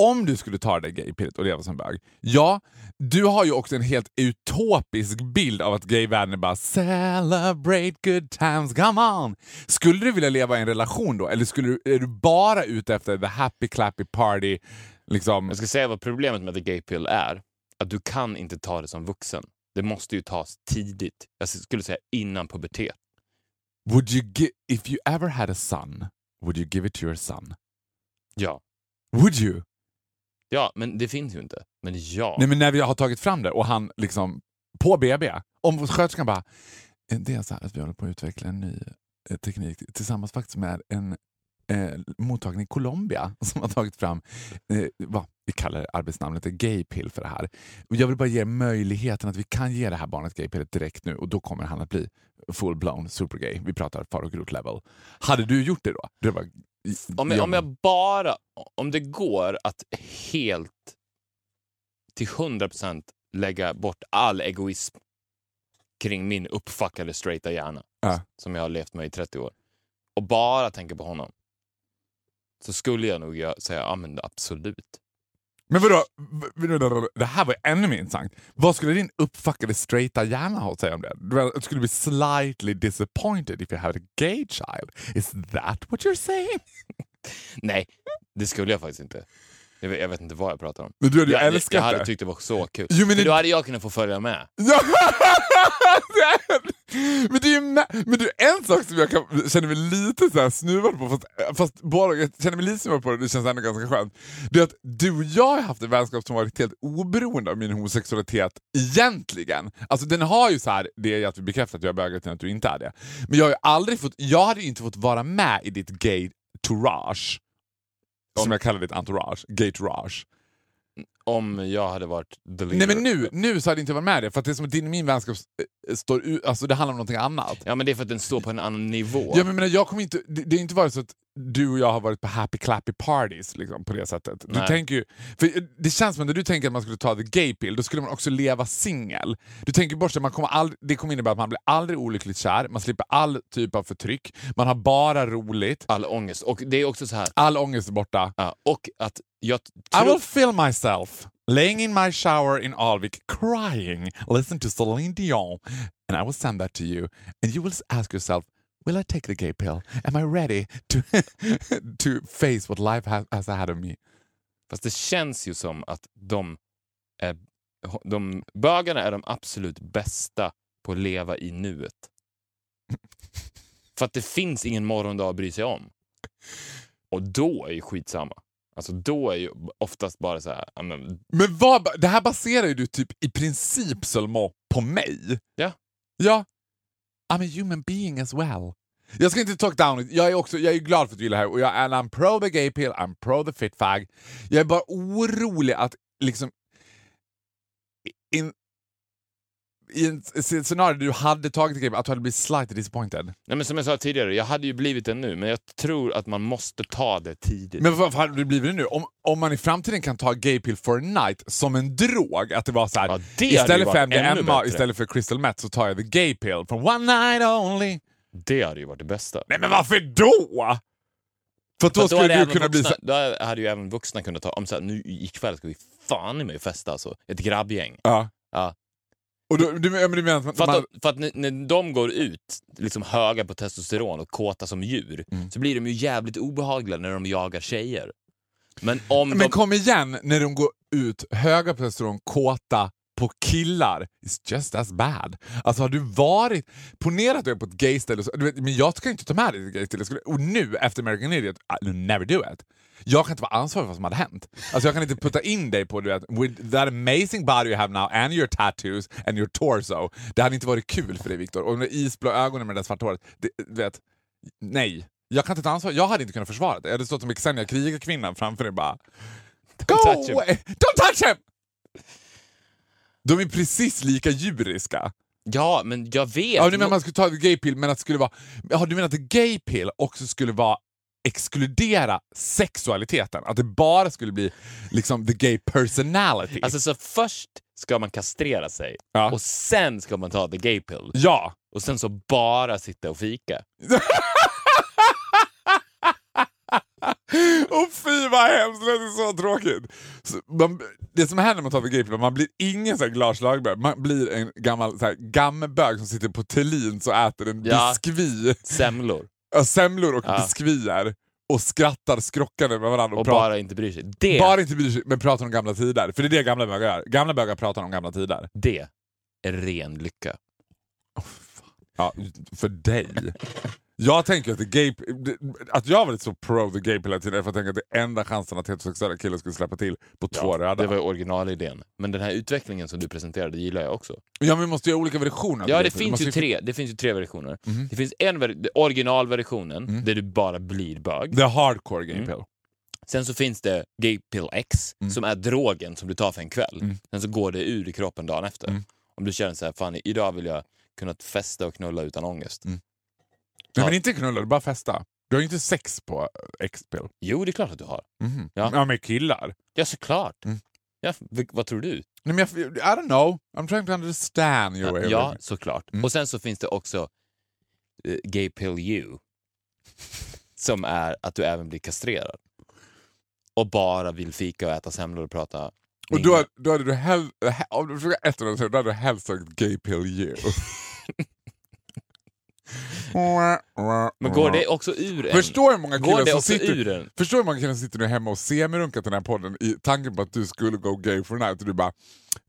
Speaker 1: Om du skulle ta det där gaypillet och leva som bög, ja, du har ju också en helt utopisk bild av att gayvärlden är bara “celebrate good times, come on”. Skulle du vilja leva i en relation då, eller skulle du, är du bara ute efter the happy clappy party? Liksom?
Speaker 2: Jag ska säga vad problemet med the gaypill är. Att du kan inte ta det som vuxen. Det måste ju tas tidigt. Jag skulle säga innan pubertet.
Speaker 1: Would you if you ever had a son, would you give it to your son?
Speaker 2: Ja.
Speaker 1: Would you?
Speaker 2: Ja, men det finns ju inte. Men ja.
Speaker 1: Nej men när vi har tagit fram det och han liksom på BB, om sköterskan bara det är så här att vi håller på att utveckla en ny eh, teknik tillsammans faktiskt med en eh, mottagning i Colombia som har tagit fram, eh, vad vi kallar arbetsnamnet gaypill för det här. Och jag vill bara ge möjligheten att vi kan ge det här barnet gaypillet direkt nu och då kommer han att bli full-blown supergay. Vi pratar far och grot level. Hade du gjort det då? Det var,
Speaker 2: Om jag, om jag bara... Om det går att helt till 100% lägga bort all egoism kring min uppfuckade straighta hjärna
Speaker 1: Ja.
Speaker 2: som jag har levt med i 30 år och bara tänka på honom så skulle jag nog säga ja, men absolut.
Speaker 1: Men vadå, det här var ännu mer intressant. Vad skulle din uppfuckade straighta hjärna ha att säga om det? Du skulle bli slightly disappointed if you had a gay child. Is that what you're saying?
Speaker 2: Nej, det skulle jag faktiskt inte. Jag vet, jag vet inte vad jag pratar om.
Speaker 1: Men du hade
Speaker 2: Jag, jag,
Speaker 1: älskat
Speaker 2: jag hade
Speaker 1: det.
Speaker 2: tyckt det var så kul.
Speaker 1: Jo, men det-
Speaker 2: då hade jag kunnat få följa med.
Speaker 1: Men, det är men du, en sak som jag kan, känner mig lite så här snuvad på, fast, fast bara, jag känner mig lite snuvad på det, det känns ändå ganska skönt. Det är att du och jag har haft en vänskap som varit helt oberoende av min homosexualitet egentligen. Alltså den har ju så här, det är att vi bekräftar att jag är bög att du inte är det. Men jag har ju aldrig fått, jag hade inte fått vara med i ditt gay tourage. Som jag kallar ditt entourage, gate rage.
Speaker 2: Om jag hade varit the leader.
Speaker 1: Nej men nu, nu så hade jag inte varit med det, för att det är som att din och min vänskap eh, står ut, alltså det handlar om någonting annat.
Speaker 2: Ja men det är för att den står på en annan nivå.
Speaker 1: Ja, men, jag kommer inte, det, det har inte varit så att du och jag har varit på happy clappy parties liksom, på det sättet. Du tänker ju, för det känns som att när du tänker att man skulle ta the gay pill, då skulle man också leva singel. Du tänker bort att man kommer aldrig, det kommer innebära att man blir aldrig olyckligt kär, man slipper all typ av förtryck, man har bara roligt,
Speaker 2: All ångest. Och det är också så här,
Speaker 1: all ångest är borta.
Speaker 2: ja, och att jag
Speaker 1: I will feel myself laying in my shower in Alvik crying, listen to Celine Dion, and I will send that to you. And you will ask yourself, will I take the gay pill? Am I ready to, to face what life has, has ahead of me?
Speaker 2: Fast det känns ju som att de, är, de bögarna är de absolut bästa på att leva i nuet. För att det finns ingen morgondag att bry sig om. Och då är ju skitsamma. Alltså då är ju oftast bara så här, ja, men,
Speaker 1: vad, det här baserar ju du typ i princip Selma på mig.
Speaker 2: Ja.
Speaker 1: Ja. I'm a human being as well. Jag ska inte talk down it. Jag är, också, jag är glad för att du gillar det här och jag, and I'm pro the gay pill, I'm pro the fit fag. Jag är bara orolig att liksom in, i s- scenario där du hade tagit gay pill, att du hade blivit slightly disappointed.
Speaker 2: nej, men som jag sa tidigare, jag hade ju blivit det nu, men jag tror att man måste ta det tidigt.
Speaker 1: Men vad hade du blivit det nu? Om, om man i framtiden kan ta gay pill for a night som en drog, att det var så här,
Speaker 2: Ja, det
Speaker 1: istället för MDMA, istället för crystal meth så tar jag the gay pill from one night only.
Speaker 2: Det hade ju varit det bästa.
Speaker 1: Nej men varför då? För då
Speaker 2: För
Speaker 1: skulle du kunna bli
Speaker 2: vuxna,
Speaker 1: så...
Speaker 2: Då hade ju även vuxna kunnat ta, om så här, nu ikväll ska vi fan i mig festa alltså. Ett grabbgäng.
Speaker 1: Ja.
Speaker 2: Ja.
Speaker 1: Och då, du, men du menar att man,
Speaker 2: För att,
Speaker 1: man,
Speaker 2: för att när, när de går ut liksom höga på testosteron och kåta som djur
Speaker 1: Mm.
Speaker 2: så blir de ju jävligt obehagliga när de jagar tjejer. Men om
Speaker 1: men
Speaker 2: de...
Speaker 1: kom igen, när de går ut höga på testosteron, kåta på killar, it's just as bad. Alltså har du varit, ponera att du är på ett gayställe, så- du vet, men jag ska inte ta med dig till ett gayställe, och nu efter American Idiot, I'll never do it. Jag kan inte vara ansvarig för vad som hade hänt. Alltså jag kan inte putta in dig på du vet, with that amazing body you have now and your tattoos and your torso. Det hade inte varit kul för dig Viktor. Och de isblå ögonen med det svarta håret. Det, du vet, nej. Jag kan inte ta ansvar. Jag hade inte kunnat försvara det. Jag hade stått som Xenia, krigarkvinnan framför dig bara Go
Speaker 2: touch him.
Speaker 1: away! Don't touch him! De är precis lika djuriska.
Speaker 2: Ja, men jag vet.
Speaker 1: Ja, du menar man skulle ta gay pill, men att det skulle vara... Ja, du menar att gay pill också skulle vara exkludera sexualiteten? Att det bara skulle bli liksom the gay personality?
Speaker 2: Alltså så först ska man kastrera sig
Speaker 1: Ja.
Speaker 2: och sen ska man ta the gay pill.
Speaker 1: ja!
Speaker 2: Och sen så bara sitta och fika.
Speaker 1: Och fy vad hemskt, det är så tråkigt. Så man, det som händer när man tar gay pill, man blir ingen så här Lars Lagerbäck, man blir en gammal så här, gammebög som sitter på Thulins och äter en
Speaker 2: Ja.
Speaker 1: biskvi,
Speaker 2: Semlor.
Speaker 1: ja, semlor och
Speaker 2: Ja.
Speaker 1: biskvier och skrattar skrockande med varandra och,
Speaker 2: Och bara inte bryr sig. Det,
Speaker 1: Bara inte bryr sig, men pratar om gamla tider. För det är det gamla bögar gör. Gamla bögar pratar om gamla tider.
Speaker 2: det är ren lycka.
Speaker 1: Ja, för dig. Jag tänker att, gay, att jag har varit så pro the gay hela tiden är för att tänker att det är enda chansen att heterosexuella killar skulle släppa till på två röda.
Speaker 2: det var ju originalidén. Men den här utvecklingen som du presenterade gillar jag också.
Speaker 1: Ja, men vi måste göra olika versioner.
Speaker 2: Ja, det finns,
Speaker 1: måste
Speaker 2: ju tre, det finns ju tre versioner.
Speaker 1: Mhm.
Speaker 2: Det finns en ver- originalversionen,
Speaker 1: Mm.
Speaker 2: där du bara blir bög.
Speaker 1: The hardcore gay
Speaker 2: Mm.
Speaker 1: pill.
Speaker 2: Sen så finns det Gay Pill X,
Speaker 1: Mm.
Speaker 2: som är drogen som du tar för en kväll.
Speaker 1: Mm.
Speaker 2: Sen så går det ur i kroppen dagen efter.
Speaker 1: Mm.
Speaker 2: Om du känner så här, fan idag vill jag kunna festa och knulla utan ångest.
Speaker 1: Mm. Nej, men inte knulla, bara festa. Du har ju inte sex på X-pill.
Speaker 2: Jo, det är klart att du har.
Speaker 1: Mhm.
Speaker 2: Ja.
Speaker 1: ja, med killar.
Speaker 2: Ja, såklart.
Speaker 1: Mm.
Speaker 2: Ja, vad tror du?
Speaker 1: Nej, men jag, I don't know. I'm trying to understand your way
Speaker 2: Ja, ja såklart.
Speaker 1: Mm.
Speaker 2: Och sen så finns det också eh, Gay Pill U. som är att du även blir kastrerad. Och bara vill fika och äta semlor och prata.
Speaker 1: Och då, då hade du hellre, om du frågar ett av dem, då hade du helst sagt gay pill you.
Speaker 2: Men går det också ur en?
Speaker 1: Förstår hur många killar som sitter, förstår hur många killar som sitter nu hemma och semirunkat den här podden i tanken på att du skulle go gay for night och du bara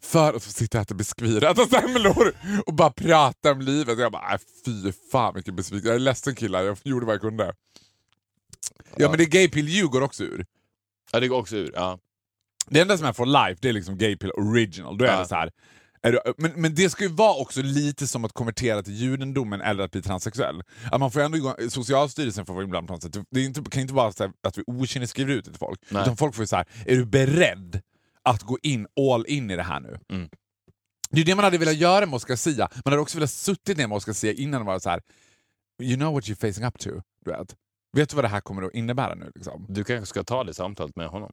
Speaker 1: för att få sitta och äta biskvit, äta semlor och bara prata om livet. Jag bara, äh, fy fan vilken besvikelse. Jag är ledsen killar, jag gjorde vad jag kunde. Ja, men det är gaypill you går också ur.
Speaker 2: Ja, det går också ur. Ja.
Speaker 1: Det enda som är for life det är liksom gaypill original. Då är
Speaker 2: Ja.
Speaker 1: det så här. Är du, men, men det ska ju vara också lite som att konvertera till judendomen eller att bli transsexuell. Att man får ändå gå, Socialstyrelsen får inblandad på något sätt. Det inte, kan inte vara här att vi okynnes skriver ut det till folk.
Speaker 2: Nej.
Speaker 1: Utan folk får ju så här, är du beredd att gå in all in i det här nu?
Speaker 2: Mm.
Speaker 1: Det är det man hade velat göra med Oscar Sia. Man hade också velat suttit ner med Oscar Sia innan och vara så här. You know what you're facing up to. Du vet. vet du vad det här kommer att innebära nu? Liksom?
Speaker 2: Du kanske ska ta det samtalet med honom.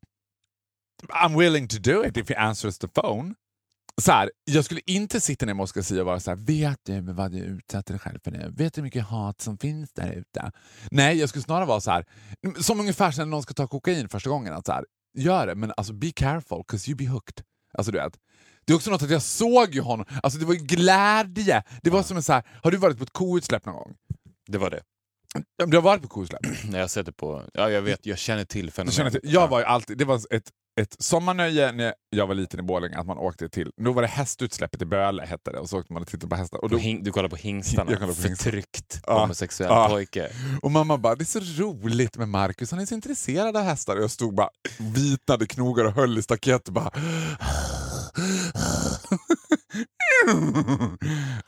Speaker 1: I'm willing to do it if he answers the phone. Så här, jag skulle inte sitta ner med Oscar Sia och vara så här, vet du vad du utsätter dig själv för nu? Vet du hur mycket hat som finns där ute? Nej, jag skulle snarare vara så här, som ungefär när någon ska ta kokain första gången. Att så här, gör det, men alltså be careful, cause you be hooked. Alltså du vet. Det är också något att jag såg ju honom, alltså det var ju glädje. Det var som en så här, har du varit på ett koutsläpp någon gång?
Speaker 2: Det var det.
Speaker 1: Du har varit på koutsläpp?
Speaker 2: När jag sätter på... Ja, jag vet. Jag känner till
Speaker 1: Jag,
Speaker 2: fenomenet.
Speaker 1: känner till, jag var alltid, det var ett, ett sommarnöje när jag var liten i Borlänge, att man åkte till, då var det hästutsläppet i Böle hette det, och så åkte man och tittade på hästar. Och, då,
Speaker 2: hing, du kollar på hingstarna.
Speaker 1: Jag kollar på hingstarna.
Speaker 2: Förtryckt
Speaker 1: Ja.
Speaker 2: homosexuell
Speaker 1: Ja.
Speaker 2: pojke.
Speaker 1: och mamma bara, det är så roligt med Marcus, han är så intresserad av hästar. Och jag stod bara vitnade knogar och höll i staketet bara...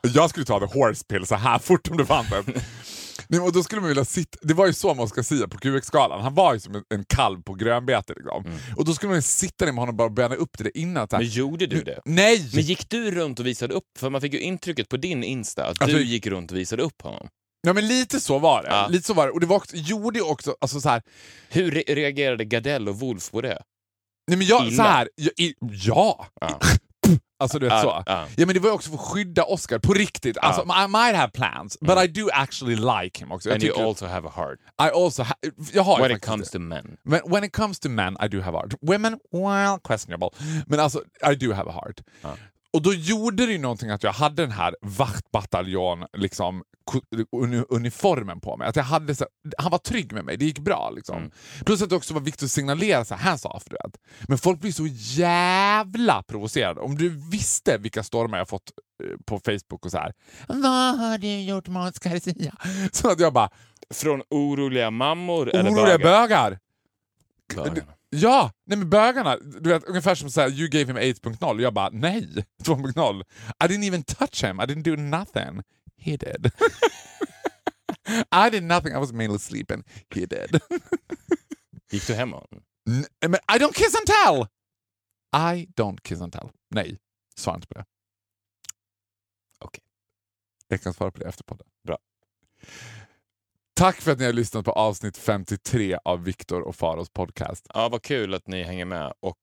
Speaker 1: jag skulle ta the horse pill så här fort om det fanns en. Nej, och då skulle man vilja sitta, det var ju så man ska säga på QX-skalan, han var ju som en, en kalv på grönbete. Liksom. Och då skulle man ju sitta ner med honom och bara börja upp det innan. Här,
Speaker 2: Men gjorde du det?
Speaker 1: Nej!
Speaker 2: Men gick du runt och visade upp? För man fick ju intrycket på din Insta att
Speaker 1: Alltså-
Speaker 2: du gick runt och visade upp honom.
Speaker 1: Ja men lite så var det.
Speaker 2: Ja.
Speaker 1: Lite så var det. Och det var också, gjorde också, alltså så här,
Speaker 2: Hur re reagerade Gardell och Wolf på det?
Speaker 1: nej men jag,
Speaker 2: Illa.
Speaker 1: så här, jag, i, ja!
Speaker 2: Ja.
Speaker 1: Alltså du vet
Speaker 2: Ja,
Speaker 1: så.
Speaker 2: ja.
Speaker 1: Ja men det var också för att skydda Oscar, på riktigt. Alltså, I might have plans, but I do actually like him också. Jag
Speaker 2: And you also have a heart.
Speaker 1: I also ha, jag har
Speaker 2: When it comes
Speaker 1: det.
Speaker 2: to men.
Speaker 1: When, when it comes to men, I do have a heart. Women, well, questionable. Men alltså, I do have a heart. Och då gjorde det ju någonting att jag hade den här vaktbataljon liksom, uniformen på mig. Att jag hade så, han var trygg med mig, det gick bra. Liksom.
Speaker 2: Mm.
Speaker 1: Plus att det också var viktigt att signalera så här, hands off. Du vet. Men folk blir så jävla provocerade. Om du visste vilka stormar jag fått eh, på Facebook och så här. Vad har du gjort med Oscar Sia? Så att jag bara,
Speaker 2: Från oroliga mammor eller
Speaker 1: oroliga
Speaker 2: bögar?
Speaker 1: bögar. Ja, nej men bögarna. Du vet, ungefär som såhär, you gave him 8.0. Och jag bara, nej, 2.0. I didn't even touch him, I didn't do nothing. He did. I did nothing, I was mainly sleeping. He did.
Speaker 2: Gick du hem honom?
Speaker 1: Men I don't kiss and tell! I don't kiss and tell. Nej, svara inte på det.
Speaker 2: Okej.
Speaker 1: Jag kan svara på det efter podden.
Speaker 2: Bra.
Speaker 1: Tack för att ni har lyssnat på avsnitt 53 av Viktor och Faros podcast.
Speaker 2: Ja, vad kul att ni hänger med och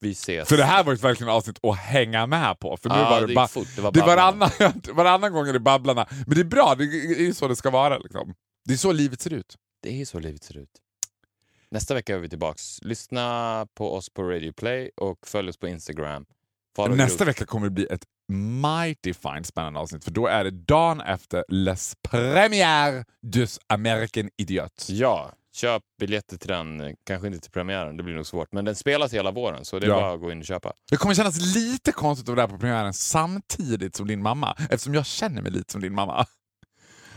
Speaker 2: vi ses.
Speaker 1: För det här var ett verkligen avsnitt att hänga med på. För nu
Speaker 2: ja,
Speaker 1: var
Speaker 2: det
Speaker 1: det, bara
Speaker 2: fort. Det var
Speaker 1: Det varannan, varannan gång är det Babblarna. Men det är bra, det är ju så det ska vara. Liksom. Det är så livet ser ut.
Speaker 2: Det är så livet ser ut. Nästa vecka är vi tillbaks. Lyssna på oss på Radio Play och följ oss på Instagram.
Speaker 1: Nästa vecka kommer det bli ett mighty fine spännande avsnitt för då är det dagen efter Les Premières des American Idiots.
Speaker 2: Ja, köp biljetter till den. Kanske inte till premiären, det blir nog svårt. Men den spelas hela våren så det är
Speaker 1: Ja.
Speaker 2: bara att gå in och köpa.
Speaker 1: Det kommer kännas lite konstigt att vara där på premiären samtidigt som din mamma eftersom jag känner mig lite som din mamma.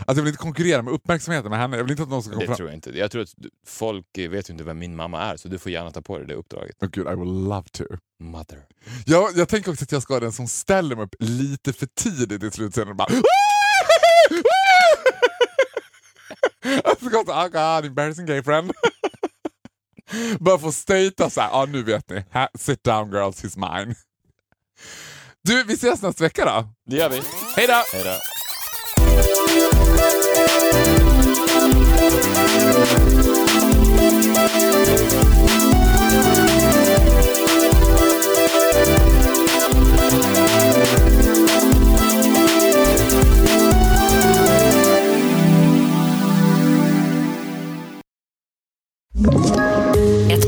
Speaker 1: Att jag vill inte konkurrera med uppmärksamheten med henne. Jag vill inte att någon ska komma
Speaker 2: Det
Speaker 1: fram...
Speaker 2: tror jag inte. Jag tror att folk vet ju inte vem min mamma är så du får gärna ta på dig det uppdraget.
Speaker 1: Oh, gud, I would love to.
Speaker 2: Mother.
Speaker 1: Jag, jag tänker också att jag ska vara den som ställer mig upp lite för tidigt i slutscenen och bara... I forgot, oh god, embarrassing gay friend. bara få statea såhär, ja nu vet ni, Ha- sit down girls, he's mine. Du, vi ses nästa vecka då.
Speaker 2: Det gör vi.
Speaker 1: Hej då!
Speaker 2: Hej då.
Speaker 3: Ett